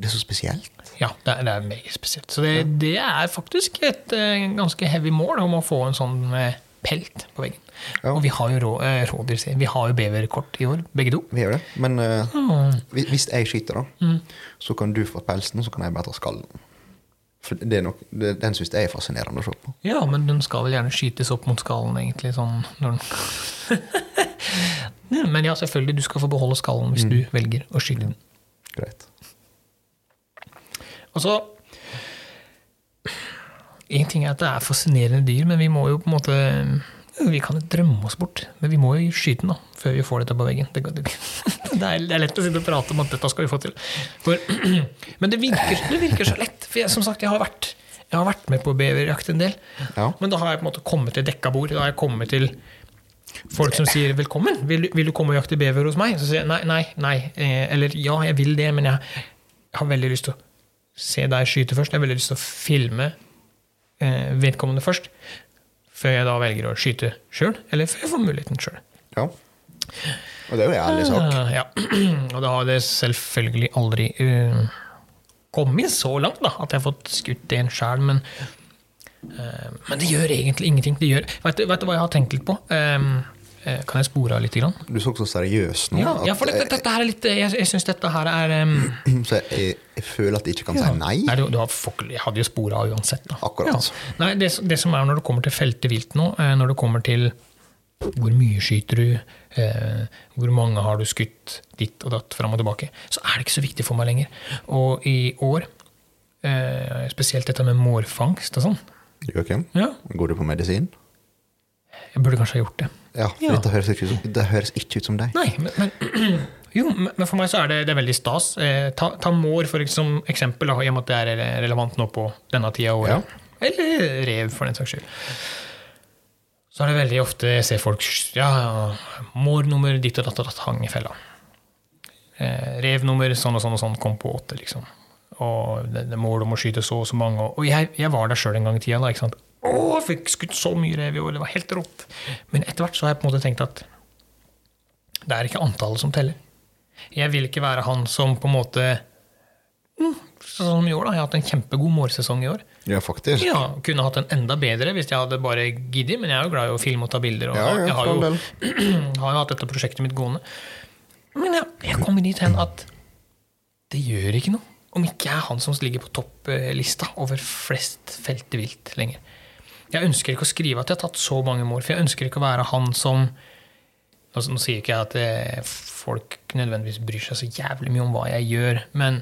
B: Det er så spesielt.
A: ja det, er, det er meget spesielt. Så det, det er faktisk et eh, ganske heavy mål om å få en sånn eh, pelt på veggen.
B: Ja.
A: Og vi har jo rå, eh, rådyr, vi har jo beverkort i år, begge to.
B: Vi gjør det. Men uh,
A: Mm.
B: hvis- jeg skyter, da, så kan du få pelsen, og så kan jeg bare ta skallen. For det nok, Den syns jeg er fascinerende å se på.
A: Ja, men den skal vel gjerne skytes opp mot skallen, egentlig. Sånn, men ja, selvfølgelig, du skal få beholde skallen hvis du velger å skyte den.
B: Greit.
A: Og så En ting er at det er fascinerende dyr, men vi må jo på en måte Vi kan jo drømme oss bort, men vi må jo skyte den da, før vi får dette på veggen. Det, det, det, er, lett å sitte og prate om at dette skal vi få til. For, men det virker, det virker så lett. For jeg, som sagt, jeg har vært, jeg har vært med på beverjakt en del.
B: Ja.
A: Men da har jeg på en måte kommet til dekka bord. Da har jeg kommet til folk som sier 'velkommen, vil, du- vil du komme og jakte bever hos meg?' Så sier jeg nei, nei, nei. Eh, Eller ja, jeg vil det, men jeg har veldig lyst til å se deg skyte først. Jeg har veldig lyst til å filme eh, vedkommende først. Før jeg da velger å skyte sjøl, eller før jeg får muligheten sjøl.
B: ja. Og det er jo en ærlig sak.
A: Uh, ja. Og da har det selvfølgelig aldri uh, kommet så langt da, at jeg har fått skutt en sjæl, men uh, Men det gjør egentlig ingenting. Det gjør, vet, vet du hva jeg har tenkt litt på? Um, kan jeg spore av litt? Grann?
B: Du så så seriøs nå.
A: Ja, ja, for dette, dette her er litt Jeg, jeg syns dette her er um,
B: så jeg, jeg føler at jeg ikke kan si nei.
A: Nei, du, du har, jeg hadde jo spora av uansett. Da.
B: Akkurat.
A: Ja. Nei, det, det som er når det kommer til feltet vilt nå, eh, når det kommer til hvor mye skyter du, eh, hvor mange har du skutt ditt og datt fram og tilbake, så er det ikke så viktig for meg lenger. Og i år, eh, spesielt dette med mårfangst og sånn,
B: Joakim,
A: ja,
B: går du på medisin?
A: jeg burde kanskje ha gjort det.
B: Ja, for
A: Ja.
B: Dette høres ut som- det høres ikke ut som deg.
A: Nei, men, men Jo, men for meg så er det, det er veldig stas. Eh, ta, ta mår for, som eksempel, i og med at det er relevant nå på denne tida av året. Eller rev, for den saks skyld. Så er det veldig ofte jeg ser folk Ja, Mår mårnummer ditt og datt og datt hang i fella. Eh, revnummer sånn og sånn og sånn kom på åtte, liksom. Og det, det mål om å skyte så og så mange. Og jeg, jeg var der sjøl en gang i tida. Da, ikke sant? Å, jeg fikk skutt så mye rev i år! Det var helt rått. Men etter hvert så har jeg på en måte tenkt at det er ikke antallet som teller. Jeg vil ikke være han som på en måte mm, Sånn som i år, da. Jeg har hatt en kjempegod målsesong i år.
B: Ja, faktisk.
A: Ja, Kunne hatt en enda bedre hvis jeg hadde bare giddet, men jeg er jo glad i å filme og ta bilder. Og
B: Ja, ja,
A: jeg har jo, har jo hatt dette prosjektet mitt gående. Men jeg, jeg kommer dit hen at det gjør ikke noe om ikke jeg er han som ligger på topplista over flest felte vilt lenger. Jeg ønsker ikke å skrive at jeg har tatt så mange mål, for jeg ønsker ikke å være han som Nå, nå sier ikke jeg at det, folk nødvendigvis bryr seg så jævlig mye om hva jeg gjør, men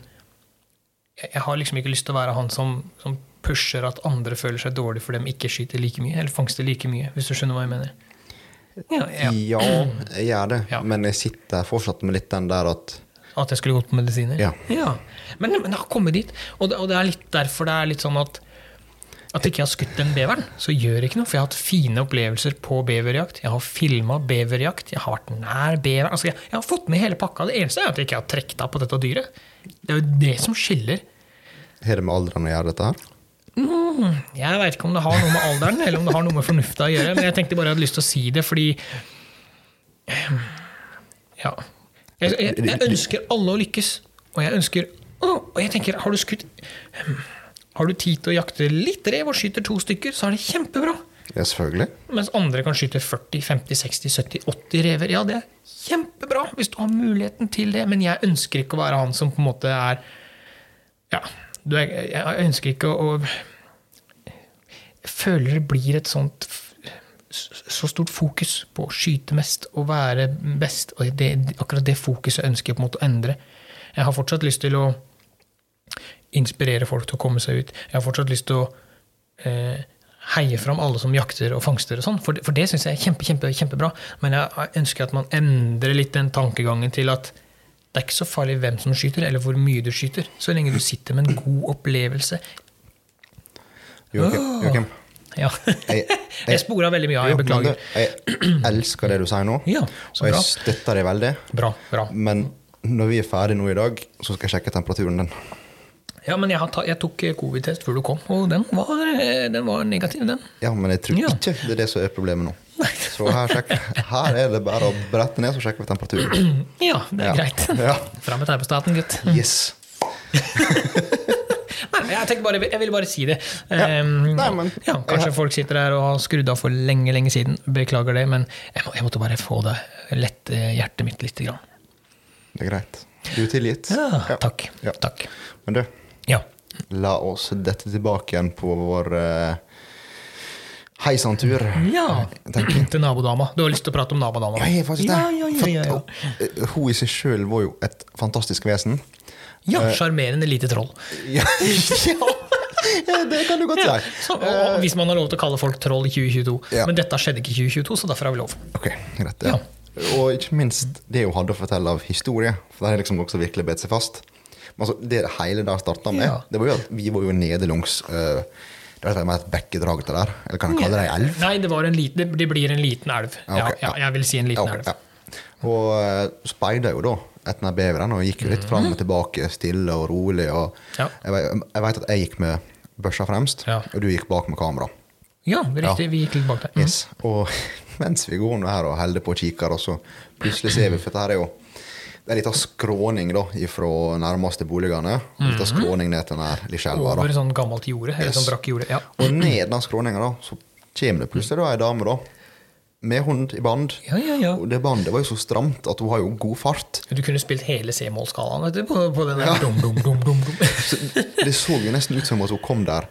A: jeg, jeg har liksom ikke lyst til å være han som, som pusher at andre føler seg dårlig for dem ikke skyter like mye, eller fangster like mye, hvis du skjønner hva jeg mener. Ja, ja.
B: Ja, jeg gjør det.
A: Ja.
B: Men jeg sitter fortsatt med litt den der at
A: At jeg skulle gått på medisiner?
B: Ja.
A: Men, men jeg har kommet dit, og det, og det er litt derfor det er litt sånn at at jeg ikke har skutt den beveren, så gjør det ikke noe. For jeg har hatt fine opplevelser på beverjakt. Jeg har filma beverjakt. Jeg har vært nær bever. Altså, jeg, jeg har fått med hele pakka. Det eneste er at jeg ikke har trukket av på dette dyret. Det er jo det som skiller.
B: Har det med alderen å gjøre, dette her?
A: Jeg veit ikke om det har noe med alderen eller om det har noe med fornufta å gjøre, men jeg tenkte bare jeg hadde lyst til å si det fordi Ja. Jeg, jeg, jeg ønsker alle å lykkes, og jeg ønsker å, Og jeg tenker, har du skutt Har du tid til å jakte litt rev og skyter to stykker, så er det kjempebra.
B: Ja, selvfølgelig.
A: Mens andre kan skyte 40, 50, 60, 70, 80 rever. Ja, det er kjempebra hvis du har muligheten til det, men jeg ønsker ikke å være han som på en måte er Ja, du er, jeg ønsker ikke å Jeg føler det blir et sånt så stort fokus på å skyte mest og være best. Og det, akkurat det fokuset ønsker jeg på en måte å endre. Jeg har fortsatt lyst til å inspirere folk til å komme seg ut. Jeg har fortsatt lyst til å eh, heie fram alle som jakter og fangster og sånn, for, det- for det syns jeg er kjempe, kjempe, kjempebra. Men jeg ønsker at man endrer litt den tankegangen til at det er ikke så farlig hvem som skyter, eller hvor mye du skyter, så lenge du sitter med en god opplevelse.
B: Joakim, Joakim.
A: Ja.
B: Jeg-
A: Jeg spora veldig mye av, jeg beklager.
B: Jeg elsker det du sier nå,
A: Ja, så
B: og jeg
A: bra.
B: støtter deg veldig.
A: Bra, bra.
B: Men når vi er ferdig nå i dag, så skal jeg sjekke temperaturen din.
A: Ja, men jeg, har ta, jeg tok covid-test før du kom, og den var, eh, den var negativ, den.
B: Ja, men jeg tror
A: Ja.
B: ikke det er det som er problemet nå. Så her, her er det bare å brette ned, så sjekker vi temperaturen.
A: Ja, det er
B: Ja.
A: greit.
B: Ja.
A: Fram med taustaten, gutt.
B: Yes.
A: Nei, jeg, bare, jeg ville bare si det. Um,
B: Nei, men-
A: ja, kanskje folk sitter der og har skrudd av for lenge lenge siden. Beklager det, men jeg, må, jeg måtte bare få det lette hjertet mitt litt. Grann.
B: Det er greit. Du er tilgitt.
A: Ja, Takk.
B: Ja.
A: takk.
B: Men du,
A: Ja.
B: la oss dette tilbake igjen på vår uh, heisantur.
A: ja. Til nabodama. Du har lyst til å prate om nabodama?
B: Ja, jeg faktisk det.
A: Ja, ja, ja,
B: uh, Hun i seg sjøl var jo et fantastisk vesen.
A: ja
B: Eh,
A: Sjarmerende lite troll.
B: Ja, det kan du godt si.
A: Så, og, og hvis man har lov til å kalle folk troll i 2022.
B: Ja.
A: Men dette skjedde ikke i 2022, så derfor har vi lov.
B: Ok, greit. Ja. Og ikke minst det hun hadde å fortelle av historie. For det har liksom også virkelig bedt seg fast. Altså, det det hele der starta med,
A: Ja.
B: det var jo at vi var jo nedelangs uh, Det var et bekkedrag til der. Eller kan jeg kalle det ei elv?
A: Nei, det, var en liten, det, det blir en liten elv.
B: Ja, okay,
A: ja, jeg vil si en liten
B: ok,
A: elv.
B: Og uh, speida jo da etter beveren og gikk jo litt fram og tilbake, stille og rolig. Og
A: Ja.
B: jeg, jeg veit at jeg gikk med børsa fremst, og du gikk bak med kamera.
A: Ja, riktig. Vi gikk litt bak der. Mm.
B: Yes. Og mens vi går nå her og holder på og kikker, og så plutselig ser vi For dette her er jo det er en liten skråning da, fra nærmeste boligene. En liten skråning ned til den her lille elva.
A: Mhm. Over sånn gammelt jorde.
B: Yes.
A: sånn brakk jorde. Ja.
B: Og ned den skråninga da, så kommer det plutselig da ei dame da, med hund i band.
A: Ja, ja, ja.
B: Og det bandet var jo så stramt at hun har jo god fart.
A: Du kunne spilt hele C-målskalaen på, på den der. Dum, dum, dum, dum, dum.
B: Så det så jo nesten ut som at hun kom der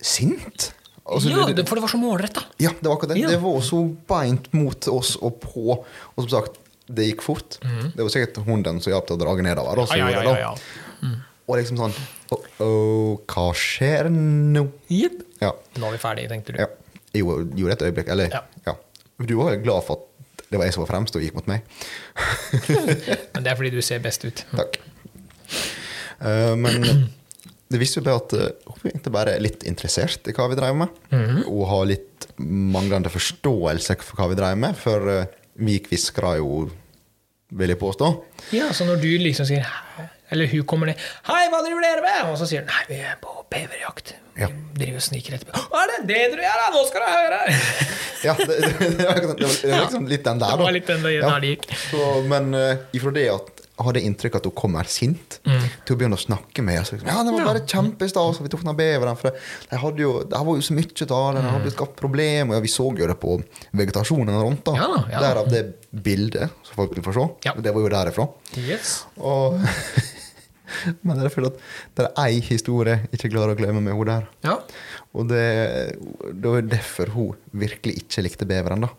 B: sint. Altså,
A: ja,
B: det,
A: det, for det var så målretta.
B: ja, det var akkurat det.
A: Ja.
B: Det var så beint mot oss og på. Og som sagt, det gikk fort. Det var sikkert hunden som hjalp til å dra nedover. Da,
A: så. Ja, ja, ja, ja.
B: Og liksom sånn oh, oh, Hva skjer nå?
A: Yep.
B: Ja.
A: Nå er vi ferdige, tenkte du.
B: ja. Jeg gjorde et øyeblikk. Eller,
A: Ja.
B: Du var jo glad for at det var jeg som var fremst og gikk mot meg.
A: Men det er fordi du ser best ut.
B: Takk. Uh, men det viste jo bare at uh, hun egentlig bare er litt interessert i hva vi drev med.
A: Mhm.
B: Og har litt manglende forståelse for hva vi drev med, for uh, vi kviskra jo, vil jeg påstå.
A: Ja, så når du liksom sier Eller hun kommer ned 'Hei, hva driver dere med?' Og så sier hun 'Nei, vi er på beverjakt'.
B: Ja.
A: Driver og sniker etterpå. 'Hva er det det du gjør, da? Nå skal du høre!'
B: Ja, det, det, det, var, liksom- det var- liksom litt den der, da.
A: Det var litt den der
B: Ja.
A: det gikk.
B: Så, men uh, ifra det at hadde inntrykk at hun kom her sint, til å begynne å snakke med oss. Liksom, ja, det var bare kjempestas, og vi tok den beveren. For det, hadde jo, det var jo så mye av det, det hadde skapt problemer. Og vi så jo det på vegetasjonen rundt. da.
A: Ja ja.
B: Derav det bildet som folk vil få se.
A: Ja.
B: Det var jo derifra.
A: Yes.
B: Og Men det er fordi at det er ei historie jeg ikke klarer å glemme med henne der.
A: Ja.
B: Og det, det var derfor hun virkelig ikke likte beveren. da.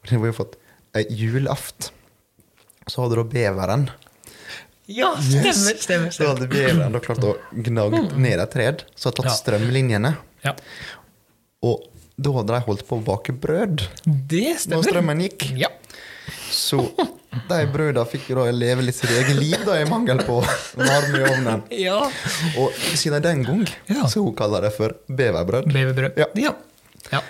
B: Og det var jo for at eh, julaft så hadde da beveren
A: Ja, stemmer, stemmer.
B: Så
A: stemmer.
B: hadde beveren da klart å gnage ned et tred, så hadde tatt
A: Ja.
B: strømlinjene.
A: Ja.
B: Og da hadde de holdt på å bake brød
A: Det
B: når
A: stemmer.
B: strømmen gikk.
A: Ja.
B: Så de brøda fikk jo da leve litt sitt eget liv, da, i mangel på varme i ovnen.
A: ja.
B: Og siden den gang
A: Ja.
B: så hun kaller det for beverbrød.
A: Beverbrød.
B: Ja.
A: ja.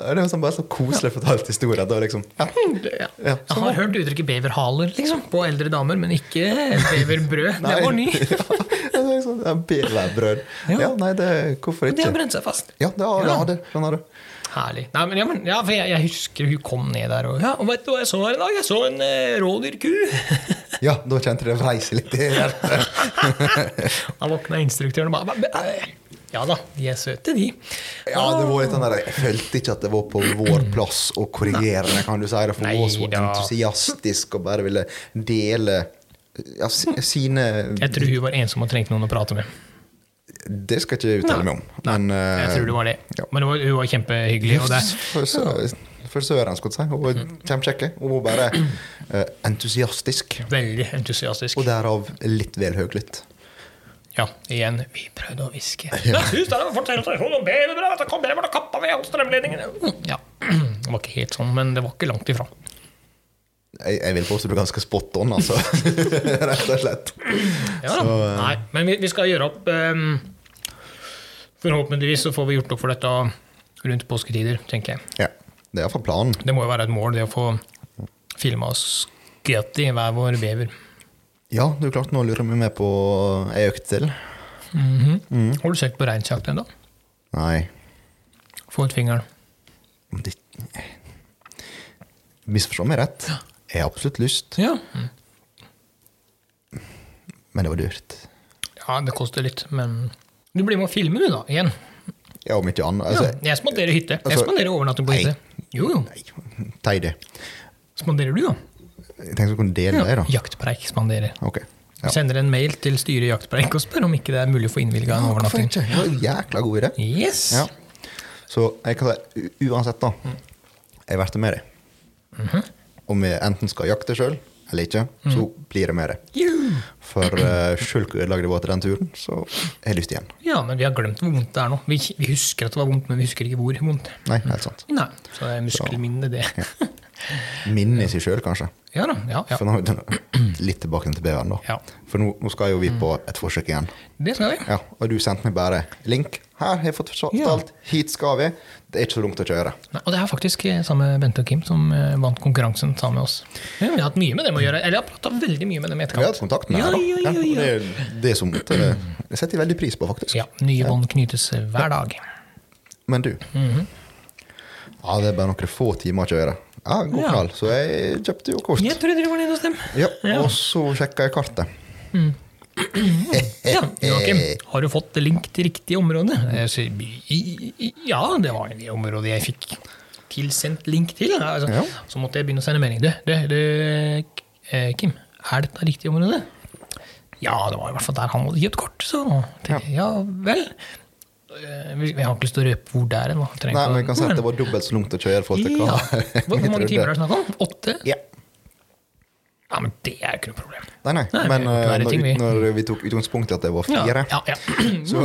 A: Ja.
B: Det er sånn bare så koselig fortalt historie. Det var liksom, ja,
A: Ja.
B: Ja,
A: Jeg har hørt uttrykket beverhaler liksom, på eldre damer, men ikke beverbrød. Det var ny.
B: Ja, liksom, beverbrød.
A: Ja.
B: Nei, det, hvorfor
A: Det har brent seg fast.
B: Ja, det har,
A: Ja.
B: det. Skjønner du.
A: Herlig. Nei, men, ja, men, ja, for jeg, jeg husker hun kom ned der og Ja, og vet du hva jeg så her i dag? Jeg så en eh, rådyrku.
B: Ja, da kjente det vreise litt i hjertet.
A: Da våkna instruktøren og bare "Men, eh, Ja da, de er søte, de.
B: Ja, det var litt den der, Jeg følte ikke at det var på vår plass å korrigere det, kan du si. det, For hun var så entusiastisk og bare ville dele ja, sine
A: Jeg tror hun var ensom og trengte noen å prate med.
B: Det skal ikke jeg uttale meg om. Men
A: Jeg
B: eh,
A: tror det var det.
B: ja.
A: Men hun var kjempehyggelig. Og det,
B: for søren, skulle jeg si. Hun var kjempekjekk. Hun var bare eh, entusiastisk.
A: veldig entusiastisk.
B: Og derav litt vel høylytt.
A: Ja, igjen, vi prøvde å hviske. Ja. Strømledningene. Ja, det var ikke helt sånn, men det var ikke langt ifra.
B: Jeg, jeg vil påstå du er ganske spot on, altså. Rett og slett.
A: Ja, da. Nei, men vi, vi skal gjøre opp um, Forhåpentligvis så får vi gjort opp for dette rundt påsketider, tenker jeg.
B: Ja. Det er iallfall planen.
A: Det må jo være et mål, det å få filma oss skutt i hver vår bever.
B: Ja, du klarte nå å lure meg med på ei økt til.
A: Har du sett på reinsjakt ennå?
B: Nei.
A: Få ut fingeren.
B: det- Misforstå meg rett. Jeg har absolutt lyst,
A: Ja.
B: men det var dyrt.
A: ja, det koster litt, men Du blir med å filme, du, da. Igjen.
B: Ja, om ikke annet.
A: Ja,
B: Altså,
A: jeg spanderer hytte. Jeg
B: altså,
A: spanderer overnatting på hytte. Jo, jo.
B: Nei, Teidi.
A: Spanderer du, da?
B: Jeg tenkte vi kunne dele det, da.
A: Jaktpreik spanderer.
B: Okay.
A: Vi sender en mail til styret i Jaktpreik og spør om ikke det er mulig å få innvilga en
B: Ja,
A: overnatting.
B: ikke? Det var jækla god idé.
A: Yes!
B: Ja. Så jeg kan si uansett, da. Jeg blir med deg.
A: Mhm.
B: Om vi enten skal jakte sjøl eller ikke, så blir det med deg.
A: Juhu!
B: For uh, sjøl hvor ødelagt det var til den turen, så har jeg lyst igjen.
A: Ja, men vi har glemt hvor vondt det er nå. Vi, vi husker at det var vondt, men vi husker ikke hvor vondt.
B: Nei, helt sant.
A: Nei, Så det er muskelminnet, det.
B: Minnet i seg sjøl, kanskje.
A: Ja da. ja, ja.
B: For nå, litt tilbake til beveren, da.
A: Ja.
B: For nå, nå skal jo vi på et forsøk igjen.
A: Det skal vi.
B: Ja, og du sendte meg bare link. Her har jeg fått fortalt. Hit skal vi. Det er ikke så langt å kjøre.
A: Nei, og det er faktisk eh, samme Bente og Kim som eh, vant konkurransen sammen med oss. Vi har hatt mye med dem å gjøre. Eller jeg har prata veldig mye med dem i
B: Vi har hatt
A: etterkant.
B: kontakt med
A: Ja,
B: deg,
A: ja, ja, ja.
B: Det det som det, det setter jeg veldig pris på, faktisk.
A: Ja, nye bånd knytes eh, hver dag.
B: Men du Ja, det er bare noen få timer å kjøre. Ja, god knall. Så jeg kjøpte jo kort.
A: Jeg trodde du var nede hos dem.
B: Ja, og så sjekka jeg kartet.
A: Ja, Joakim, har du fått link til riktig område? Jeg sier, "I- i- Ja, det var det området jeg fikk tilsendt link til. Altså,
B: Ja.
A: Så måtte jeg begynne å sende melding. Du, du, du eh, Kim, er dette riktig område? Ja, det var i hvert fall der han hadde kjøpt kort. Så tenkte jeg, ja vel. Eh, Vi har ikke lyst til å røpe hvor det er. nå.
B: Nei, men vi kan si at det var dobbelt så langt å kjøre. til
A: ja. Hvor, mange timer er det snakk om? Åtte?
B: Ja.
A: Ja, men det er ikke noe problem.
B: Nei, nei.
A: Nei,
B: Men eh, når,
A: ting,
B: vi, når vi tok utgangspunkt i at det var fire
A: ja, ja.
B: Så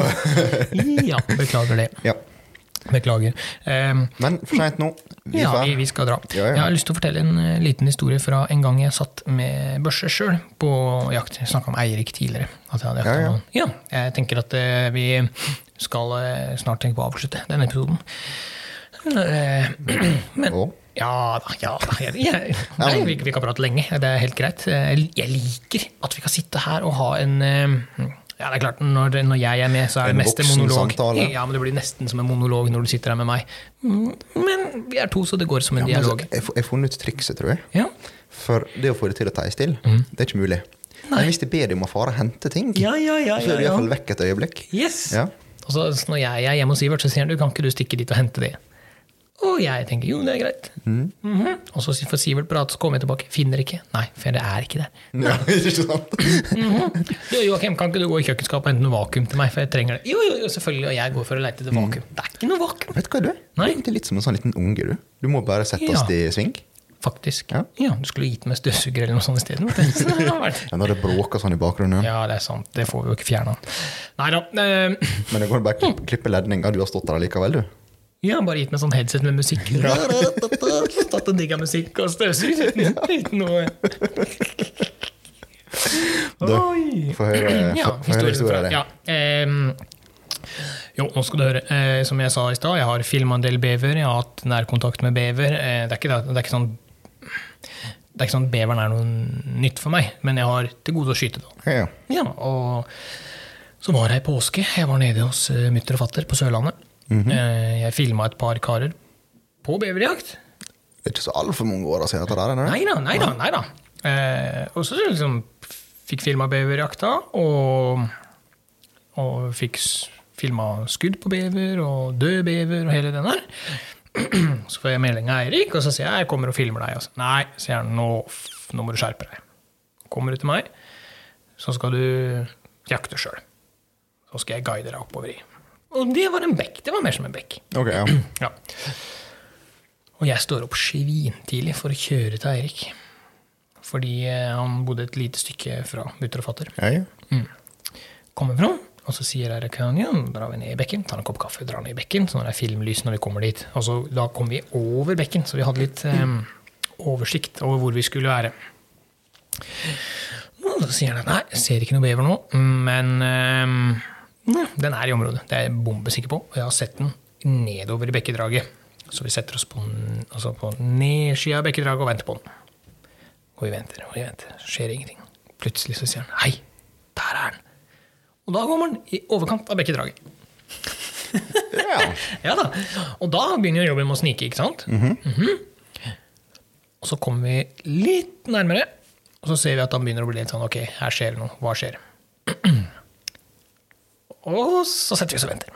A: ja beklager det.
B: ja.
A: Beklager. Um,
B: Men for seint nå. Vi
A: ja, vi, vi skal dra.
B: Ja, ja.
A: Jeg har lyst til å fortelle en uh, liten historie fra en gang jeg satt med børse sjøl på jakt. Jeg snakka om Eirik tidligere. At jeg
B: ja,
A: jeg tenker at uh, vi skal eh, snart tenke på å avslutte denne episoden. Eh, Men ja da, ja da. Jeg, nei, vi, vi kan prate lenge. Det er helt greit. Eh, Jeg liker at vi kan sitte her og ha en ja, det er klart, når, når jeg er med, så er det mest en monolog. Ja, men Det blir nesten som en monolog når du sitter her med meg. Mm, Men vi er to, så det går som en
B: Ja, altså,
A: dialog.
B: jeg har funnet ut trikset, tror jeg.
A: Ja.
B: For det å få det til å tie stille,
A: Mm.
B: det er ikke mulig. Men hvis jeg ber deg om å fare og hente ting,
A: Ja, ja, ja,
B: så er du iallfall vekk et øyeblikk.
A: Yes!
B: Ja.
A: Og så så når jeg er hjemme hos Sivert, så sier han du kan ikke du stikke dit og hente det. Og jeg tenker jo, det er greit.
B: Mm.
A: Mhm. Og så får Sivert prate, så kommer jeg tilbake. Finner ikke. Nei, for det er ikke der.
B: ja, ikke sant?
A: Du, Joakim, kan ikke du gå i kjøkkenskapet og hente noe vakuum til meg, for jeg trenger det. Jo, jo, jo, selvfølgelig, og jeg går for å lete etter vakuum. Det er ikke noe vakuum.
B: Vet du hva du er?
A: Nei.
B: Du er litt som en sånn liten unge, du. Du må bare sette
A: Ja.
B: i sving.
A: Faktisk.
B: Ja.
A: Ja, du skulle gitt meg støvsuger eller noe sånt isteden.
B: Ja, når det bråker sånn i bakgrunnen.
A: Ja, det er sant. Det får vi jo ikke fjerna. Nei da. eh,
B: Men det går bare å klippe ledninga. Du har stått der likevel, du.
A: Ja, bare gitt meg sånn headset med musikk. Tatt en digg av musikk og støvsugd uten, noe Oi!
B: Få høre,
A: Ja,
B: historien din.
A: Ja, jo, nå skal du høre. Eh, som jeg sa i stad, jeg har filma en del bever. Jeg har hatt nærkontakt med bever. Eh, det, er ikke, det er ikke sånn det er ikke sånn at beveren er noe nytt for meg, men jeg har til gode å skyte det.
B: Ja, ja.
A: Og så var jeg i påske. Jeg var nede hos uh, mutter og fatter på Sørlandet.
B: Mm
A: -hmm. jeg filma et par karer på beverjakt.
B: Det er ikke så altfor mange år siden dette der, er?
A: Nei da, nei da. Nei da. Eh, og så liksom fikk filma beverjakta, og, og fikk filma skudd på bever og død bever og hele den der. Så får jeg melding av Eirik, og så sier jeg jeg kommer og filmer deg. Og så, Nei, sier han, nå, nå må du skjerpe deg. Kommer du til meg, så skal du jakte sjøl. Så skal jeg guide deg oppover i. Og det var en bekk. Det var mer som en bekk.
B: Ok, ja.
A: Ja. Og jeg står opp svintidlig for å kjøre til Eirik. Fordi eh, han bodde et lite stykke fra mutter og fatter.
B: ja, ja.
A: Kommer fram, og så sier Eirik ja, drar vi ned i bekken, tar en kopp kaffe, drar ned i bekken. Så når det er filmlys når vi kommer dit. Og så da kom vi over bekken, så vi hadde litt eh, oversikt over hvor vi skulle være. Og så sier han nei, jeg ser ikke noe bever nå, men ja, den er i området. Det er jeg bombesikker på. Og jeg har sett den nedover i bekkedraget. Så vi setter oss på, altså på nedsida av bekkedraget og venter på den. Og vi venter og vi venter. Skjer ingenting. Plutselig så sier han hei, der er den. Og da kommer den i overkant av bekkedraget.
B: ja.
A: Ja da. Og da begynner jo jobben med å snike, ikke sant? Mhm. Og så kommer vi litt nærmere, og så ser vi at han begynner å bli litt sånn ok, her skjer det noe. Hva skjer? og så setter vi oss og venter.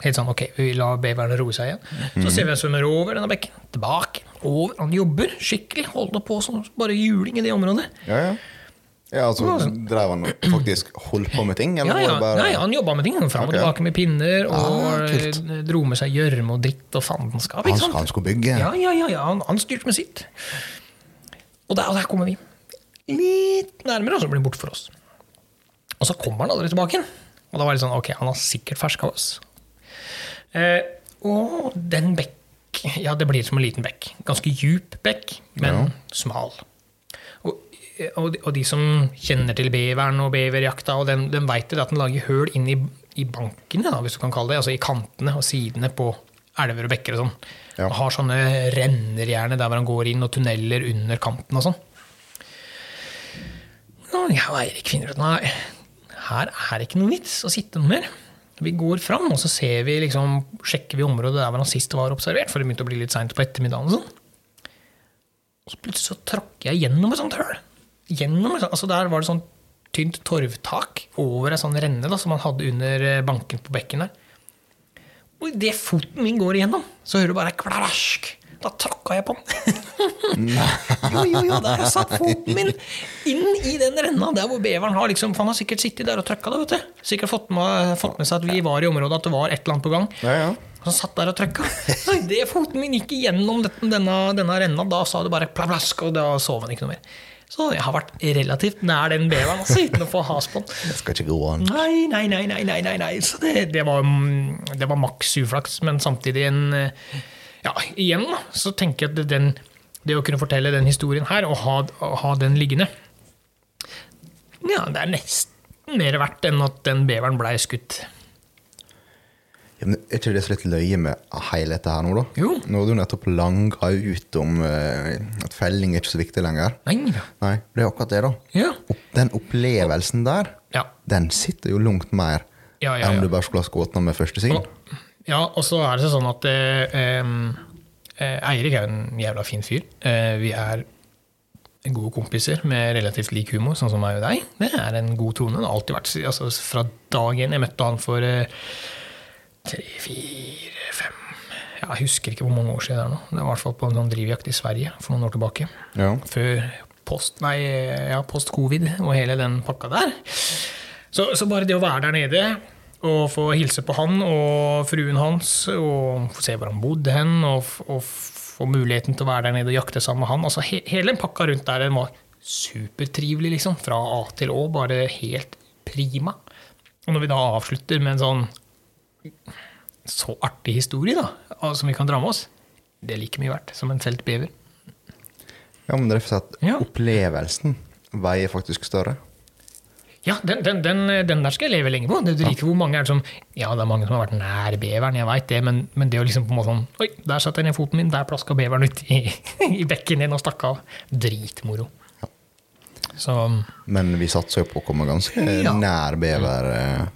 A: Helt sånn, ok, Vi lar beveren roe seg igjen. Så ser vi han svømmer over denne bekken. Tilbake. Over. Han jobber skikkelig. Holder på som bare juling i det området.
B: ja, ja. Ja, altså, Drev han faktisk holdt på med ting, eller
A: Ja, ja.
B: bare
A: Nei, han jobba med ting. Fram og tilbake med pinner. Og
B: Ah,
A: dro med seg gjørme og dritt og fandenskap.
B: han, han skulle bygge?
A: Ja, ja, ja, ja. Han, han styrte med sitt. Og der, og der kommer vi litt nærmere, og så blir han borte for oss. Og så kommer han aldri tilbake igjen. Og da var det sånn, ok, han har sikkert ferska oss. Eh, og den bekk Ja, det blir som en liten bekk. Ganske djup bekk, men
B: Ja.
A: smal. Og, de- og de som kjenner til beveren og beverjakta, og den, den veit at den lager høl inn i, i bankene, da, hvis du kan kalle det, altså i kantene og sidene på elver og bekker og sånn.
B: Ja.
A: Og har sånne renner gjerne der hvor han går inn, og tunneler under kanten og sånn. Og jeg og Eirik finner ut nei, her er det ikke noe vits å sitte noe mer. Vi går fram, og så ser vi, liksom, sjekker vi området der hvor han sist var observert, for det begynte å bli litt seint på ettermiddagen. og sånn. Og så plutselig så tråkker jeg gjennom et sånt høl. Gjennom, altså Der var det sånn tynt torvtak over ei sånn renne da, som man hadde under eh, banken på bekken der. Og idet foten min går igjennom, så hører du bare klask. Da tråkka jeg på den. jo, jo, jo, der satt foten min inn i den renna der hvor beveren har liksom, for Han har sikkert sittet der og trøkka det. vet du. Sikkert fått med, fått med seg at vi var i området, at det var et eller annet på gang.
B: Ja, ja.
A: Så satt der og trøkka. Så idet foten min gikk igjennom denne, denne renna, da sa det bare plavlask og da sov han ikke noe mer. Så jeg har vært relativt nær den beveren også, uten å få has på den.
B: Det skal ikke gå an.
A: Nei, nei, nei, nei, nei, nei. Så det, det, var, mm, det var maks uflaks, men samtidig en eh, Ja, igjen da, så tenker jeg at den, det å kunne fortelle den historien her, og ha, og ha den liggende Ja, det er nesten mer verdt enn at den beveren blei skutt.
B: Ja, men er ikke det så litt løye med hele dette her nå, da?
A: Jo.
B: Nå har du nettopp langa ut om eh, at felling er ikke så viktig lenger.
A: Nei.
B: Nei, det er akkurat det, da.
A: Ja.
B: Opp- Den opplevelsen der,
A: Ja.
B: den sitter jo langt mer
A: Ja, ja,
B: enn om du bare skulle ha skutt den med første syn.
A: Og, ja, og så er det sånn at eh, eh, Eirik er en jævla fin fyr. Eh, vi er gode kompiser med relativt lik humor, sånn som meg og deg. Det er en god tone. Det har alltid vært altså, fra dag én. Jeg møtte han for eh, tre, fire, fem Jeg husker ikke hvor mange år siden det er nå. Det var i hvert fall på en sånn drivjakt i Sverige for noen år tilbake.
B: Ja.
A: Før post, nei, ja, post-covid og hele den pakka der. Så, så bare det å være der nede og få hilse på han og fruen hans og få se hvor han bodde hen, og, og få muligheten til å være der nede og jakte sammen med han altså he, Hele den pakka rundt der den var supertrivelig, liksom. Fra A til Å. Bare helt prima. Og når vi da avslutter med en sånn så artig historie da, som vi kan dra med oss, det er like mye verdt som en felt bever.
B: ja, men det er at
A: Ja.
B: opplevelsen veier faktisk større.
A: Ja, den, den, den, den der skal jeg leve lenge på. Det er dritfint hvor mange er det som Ja, det er mange som har vært nær beveren, jeg veit det, men, men det å liksom på en måte sånn Oi, der satte jeg ned foten min, der plaska beveren ut i, i bekken din og stakk av. Dritmoro. Så
B: Men vi satser jo på å komme ganske
A: Ja.
B: nær bever eh,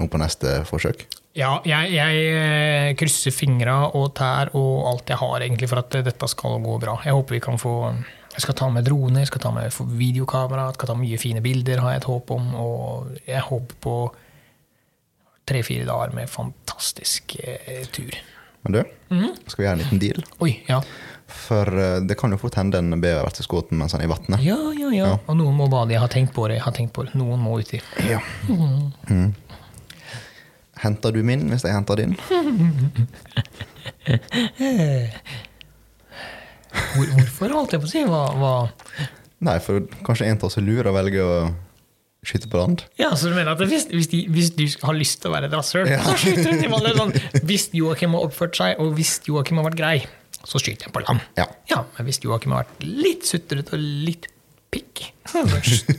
B: nå på neste forsøk.
A: ja, jeg, jeg eh, krysser fingra og tær og alt jeg har egentlig for at eh, dette skal gå bra. Jeg håper vi kan få Jeg skal ta med drone, jeg skal ta med videokamera, jeg skal ta mye fine bilder, har jeg et håp om. Og jeg håper på tre-fire dager med fantastisk eh, tur.
B: Men du,
A: Mhm.
B: skal vi gjøre en liten deal?
A: Oi, ja.
B: For eh, det kan jo fort hende en bever blir skoten mens han er i vannet.
A: Ja, ja, ja. Og noen må bade. Jeg har tenkt på det. jeg har tenkt på det. Noen må uti.
B: Ja. Mm. Henter du min hvis jeg henter din?
A: Hvor, hvorfor, holdt jeg på å si? Hva, hva?
B: Nei, for kanskje en av oss er lur og velger å skyte på land.
A: Ja, så du mener at hvis, hvis, de, hvis du har lyst til å være et rasshøl,
B: Ja.
A: så skyter du til vannet sånn. Hvis Joakim har oppført seg, og hvis Joakim har vært grei, så skyter jeg på land.
B: Ja.
A: Men hvis Joakim har vært litt sutrete og litt pikk, så,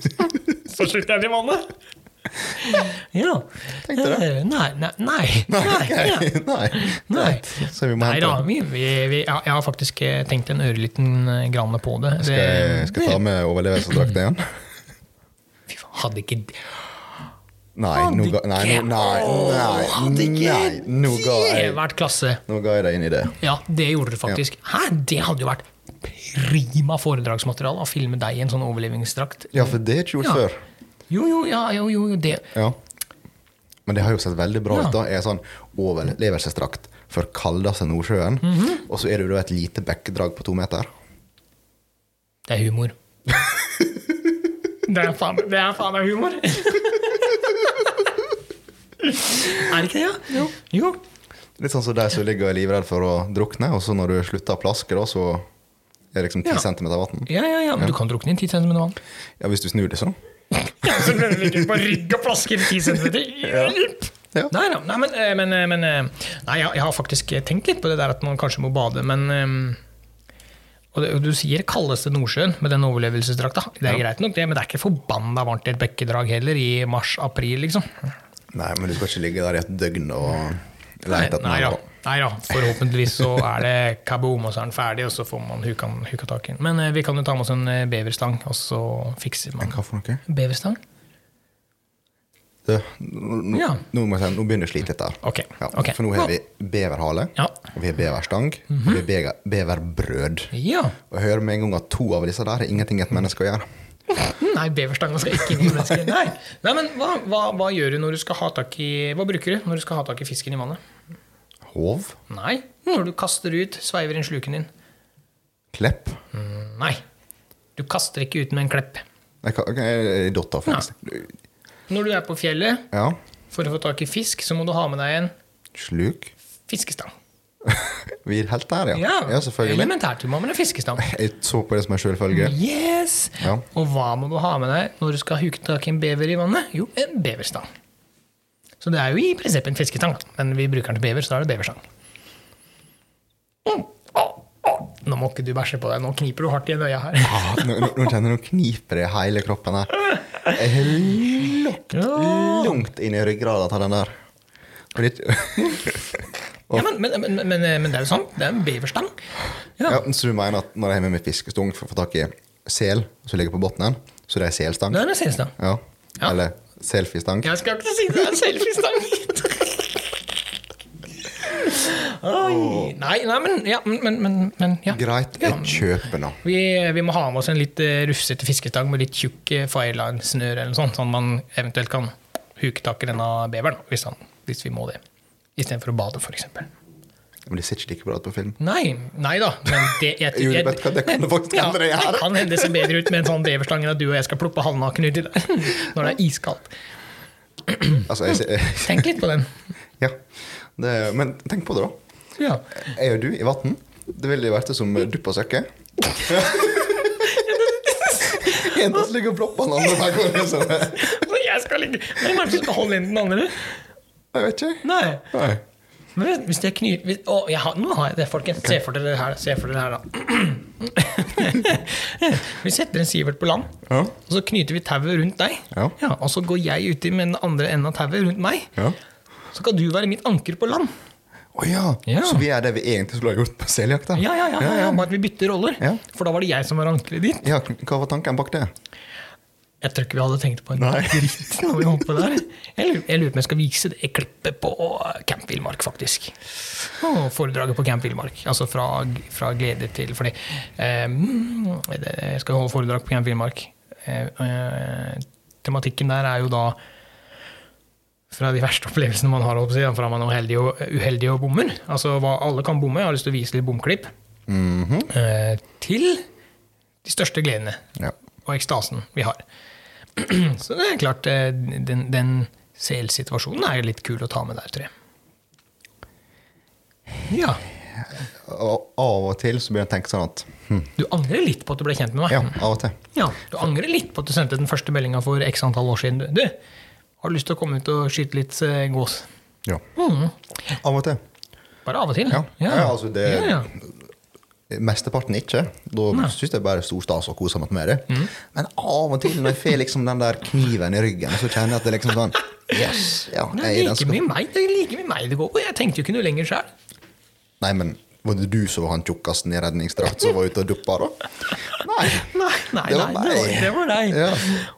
A: så skyter jeg til vannet. Ja.
B: Tenkte det.
A: Eh, Nei, nei, nei. nei.
B: Nei.
A: Nei.
B: Så vi må hente
A: da, vi, vi, vi, jeg har faktisk eh, tenkt en ørliten eh, grann på det.
B: Skal jeg, skal jeg ta med overlevelsesdrakten igjen?
A: Fy faen, hadde ikke
B: Nei, nå ga, nei, nei, nei,
A: det vært klasse?
B: Nå ga jeg deg inn i det.
A: Ja, det gjorde du faktisk. Hæ, det hadde jo vært prima foredragsmateriale å filme deg i en sånn overlevingsdrakt.
B: Ja, for det er ikke gjort før.
A: Jo, jo, ja, jo, jo, det
B: Ja. Men det har jo sett veldig bra ut. da er sånn overlevelsesdrakt for kaldeste Nordsjøen,
A: Mhm.
B: og så er det jo da et lite bekkedrag på to meter.
A: Det er humor. det er faen, det er faen meg humor! er det ikke det, ja? Jo. jo.
B: Litt sånn som de som ligger livredd for å drukne, og så når du slutter å plaske, da, så er det liksom 10
A: Ja.
B: cm vann.
A: Ja, ja, ja, men du kan drukne i 10 cm vann.
B: Ja, hvis du snur det sånn.
A: Ja, så blir du ligge på rygg og 10 cm. Hjelp!
B: Ja.
A: Nei da. Nei, men, eh, men, eh, men eh, Nei, jeg, har faktisk tenkt litt på det der at man kanskje må bade, men og, det, du sier kaldeste Nordsjøen med den overlevelsesdrakta. Det er greit nok, det, men det er ikke forbanna varmt i et bekkedrag heller, i mars-april, liksom.
B: Nei, men du skal ikke ligge der i et døgn og leite etter noe.
A: Nei da. Forhåpentligvis så er det kaboom, og så er den ferdig, og så får man huka, huka tak i den. Men eh, vi kan jo ta med oss en eh, beverstang, og så fikser man
B: Hva for noe?
A: Beverstang?
B: Du, nå, nå-
A: Ja.
B: nå, må jeg si, nå begynner jeg å slite litt der.
A: Ok.
B: Ja,
A: okay.
B: For nå har vi beverhale,
A: Ja.
B: Og vi har beverstang, og vi har bever, beverbrød.
A: Ja.
B: Og jeg hører med en gang at to av disse der har ingenting et menneske å gjøre.
A: Nei, beverstanga skal ikke inn i mennesket. Nei, Nei men hva, hva, hva gjør du når du skal ha tak i Hva bruker du når du skal ha tak i fisken i vannet?
B: Hov,
A: Nei, når du kaster ut, sveiver inn sluken din.
B: klepp
A: Nei. Du kaster ikke ut med en klepp.
B: Jeg kan- jeg er dotter, faktisk.
A: Når du er på fjellet
B: Ja.
A: for å få tak i fisk, så må du ha med deg en
B: Sluk.
A: fiskestang.
B: Vi er helt der, ja.
A: Ja,
B: Ja, selvfølgelig.
A: ha med en fiskestang.
B: Jeg så på det som en selvfølge.
A: Yes!
B: Ja.
A: Og hva må du ha med deg når du skal huke tak i en bever i vannet? Jo, en beverstang. Så det er jo i prinsippet en fiskestang, men vi bruker den til bever, så da er det beverstang. Mm. Oh, oh. Nå må ikke du bæsje på deg, nå kniper du hardt i øya her.
B: ja, Nå, nå, nå kjenner du kniper i hele kroppen her. Jeg er langt, langt inn i ryggrada av den der.
A: Ja, men, men, men, men, det er jo sånn, det er en beverstang. Ja.
B: ja, så du mener at når jeg har med meg fiskestang for å få tak i sel som ligger på bunnen, så det er selstang?
A: Det er en selstang.
B: Ja.
A: Ja.
B: Eller selfiestang?
A: Jeg skal ikke si det er selfiestang. Oi. Nei, nei, men, ja, men, men, men ja.
B: Greit, jeg kjøper nå.
A: Vi, vi må ha med oss en litt eh, rufsete fiskestang med litt tjukk eh, fireline-snøre, eller noe sånn man eventuelt kan huke tak i denne beveren, hvis, han, hvis vi må det. Istedenfor å bade, f.eks.
B: Men det ser ikke like bra ut på film.
A: Nei, nei da. Men det, jeg,
B: Jo, vet du det kan faktisk hende det gjør.
A: kan hende det ser bedre ut med en sånn beverstang enn at du og jeg skal ploppe halvnaken uti der når det er iskaldt.
B: Altså, jeg,
A: Tenk litt på den.
B: ja. Det, men tenk på det, da.
A: Ja.
B: Jeg og du i vann, det ville jo vært det som dupp og søkke. En som ligger og plopper den andre hver gang. så
A: jeg skal ligge er skal holde inn den andre?
B: Jeg vet ikke.
A: Nei.
B: Nei.
A: Men hvis- jeg knyter hvis, å, jeg har, Nå har jeg det, folkens. Se for dere det her, se for dere det her da. vi setter en sivert på land,
B: Ja.
A: og så knyter vi tauet rundt deg.
B: Ja.
A: og så går jeg uti med den andre enden av tauet rundt meg.
B: Ja.
A: Så kan du være mitt anker på land.
B: Å ja.
A: Ja.
B: Så vi er det vi egentlig skulle ha gjort på seljakta?
A: Ja, ja, ja, ja, ja, Bare at vi bytter roller.
B: Ja.
A: For da var det jeg som var ankeret ditt.
B: Ja, Hva var tanken bak det?
A: Jeg tror ikke vi hadde tenkt på en dritt når vi holdt på der. Jeg lurer, jeg lurer på om jeg skal vise det klippet på Camp Villmark, faktisk. Og foredraget på Camp Villmark. Altså fra, fra glede til Fordi eh, jeg skal holde foredrag på Camp Villmark. Eh, eh, tematikken der er jo da fra de verste opplevelsene man har, fra man er uheldig og, uheldig og bommer. Altså hva alle kan bomme. Jeg har lyst til å vise litt bomklipp.
B: Mhm.
A: eh, til de største gledene
B: Ja.
A: og ekstasen vi har. Så det er klart, eh, den, den selsituasjonen er litt kul å ta med der, tror jeg. Ja.
B: Og av og til så begynner jeg å tenke sånn at hm,
A: Du angrer litt på at du ble kjent med meg.
B: Ja, av og til.
A: Ja, Du angrer litt på at du sendte den første meldinga for x antall år siden. Du, har du lyst til å komme ut og skyte litt eh, gås?
B: Ja.
A: Mm.
B: Av og til.
A: Bare av og til.
B: Ja. Ja, altså det-
A: ja, ja.
B: Mesteparten ikke. Da syns jeg bare er stor stas og koser meg med det.
A: Mm.
B: Men av og til, når jeg får liksom den der kniven i ryggen, så kjenner jeg at det er liksom sånn Yes! Ja,
A: Det er like mye meg det er like mye meg det går på. Jeg tenkte jo ikke noe lenger sjøl.
B: Nei, men var det du som var han tjukkasen i redningsdrakt som var ute og duppa, da? Nei.
A: Nei, nei,
B: Det var
A: nei, det var,
B: meg.
A: det var deg.
B: Ja.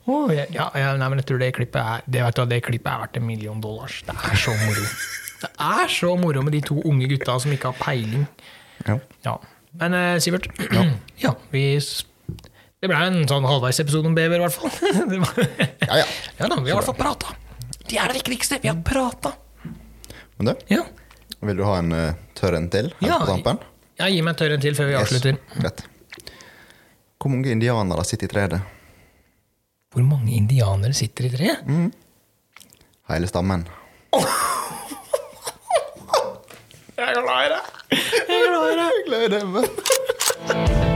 A: Oh, ja, ja, nei, men jeg tror det klippet er det, vet du, det klippet er verdt en million dollars. Det er så moro. Det er så moro med de to unge gutta som ikke har peiling.
B: Ja.
A: Ja. Men eh, Sivert, ja. vi Det ble en sånn halvveisepisode om bever, i hvert fall. Det var,
B: Ja, ja.
A: ja da, vi har i hvert fall prata. Det er det viktigste. Vi har prata.
B: Men du,
A: Ja.
B: vil du ha en uh, tørr en til
A: Ja. ja, gi meg en tørr en til før vi avslutter.
B: Rett. Hvor mange indianere sitter i treet?
A: Hvor mange indianere sitter i treet?
B: Hele stammen.
A: Jeg er glad i. Jeg er glad i deg.
B: Jeg gleder meg.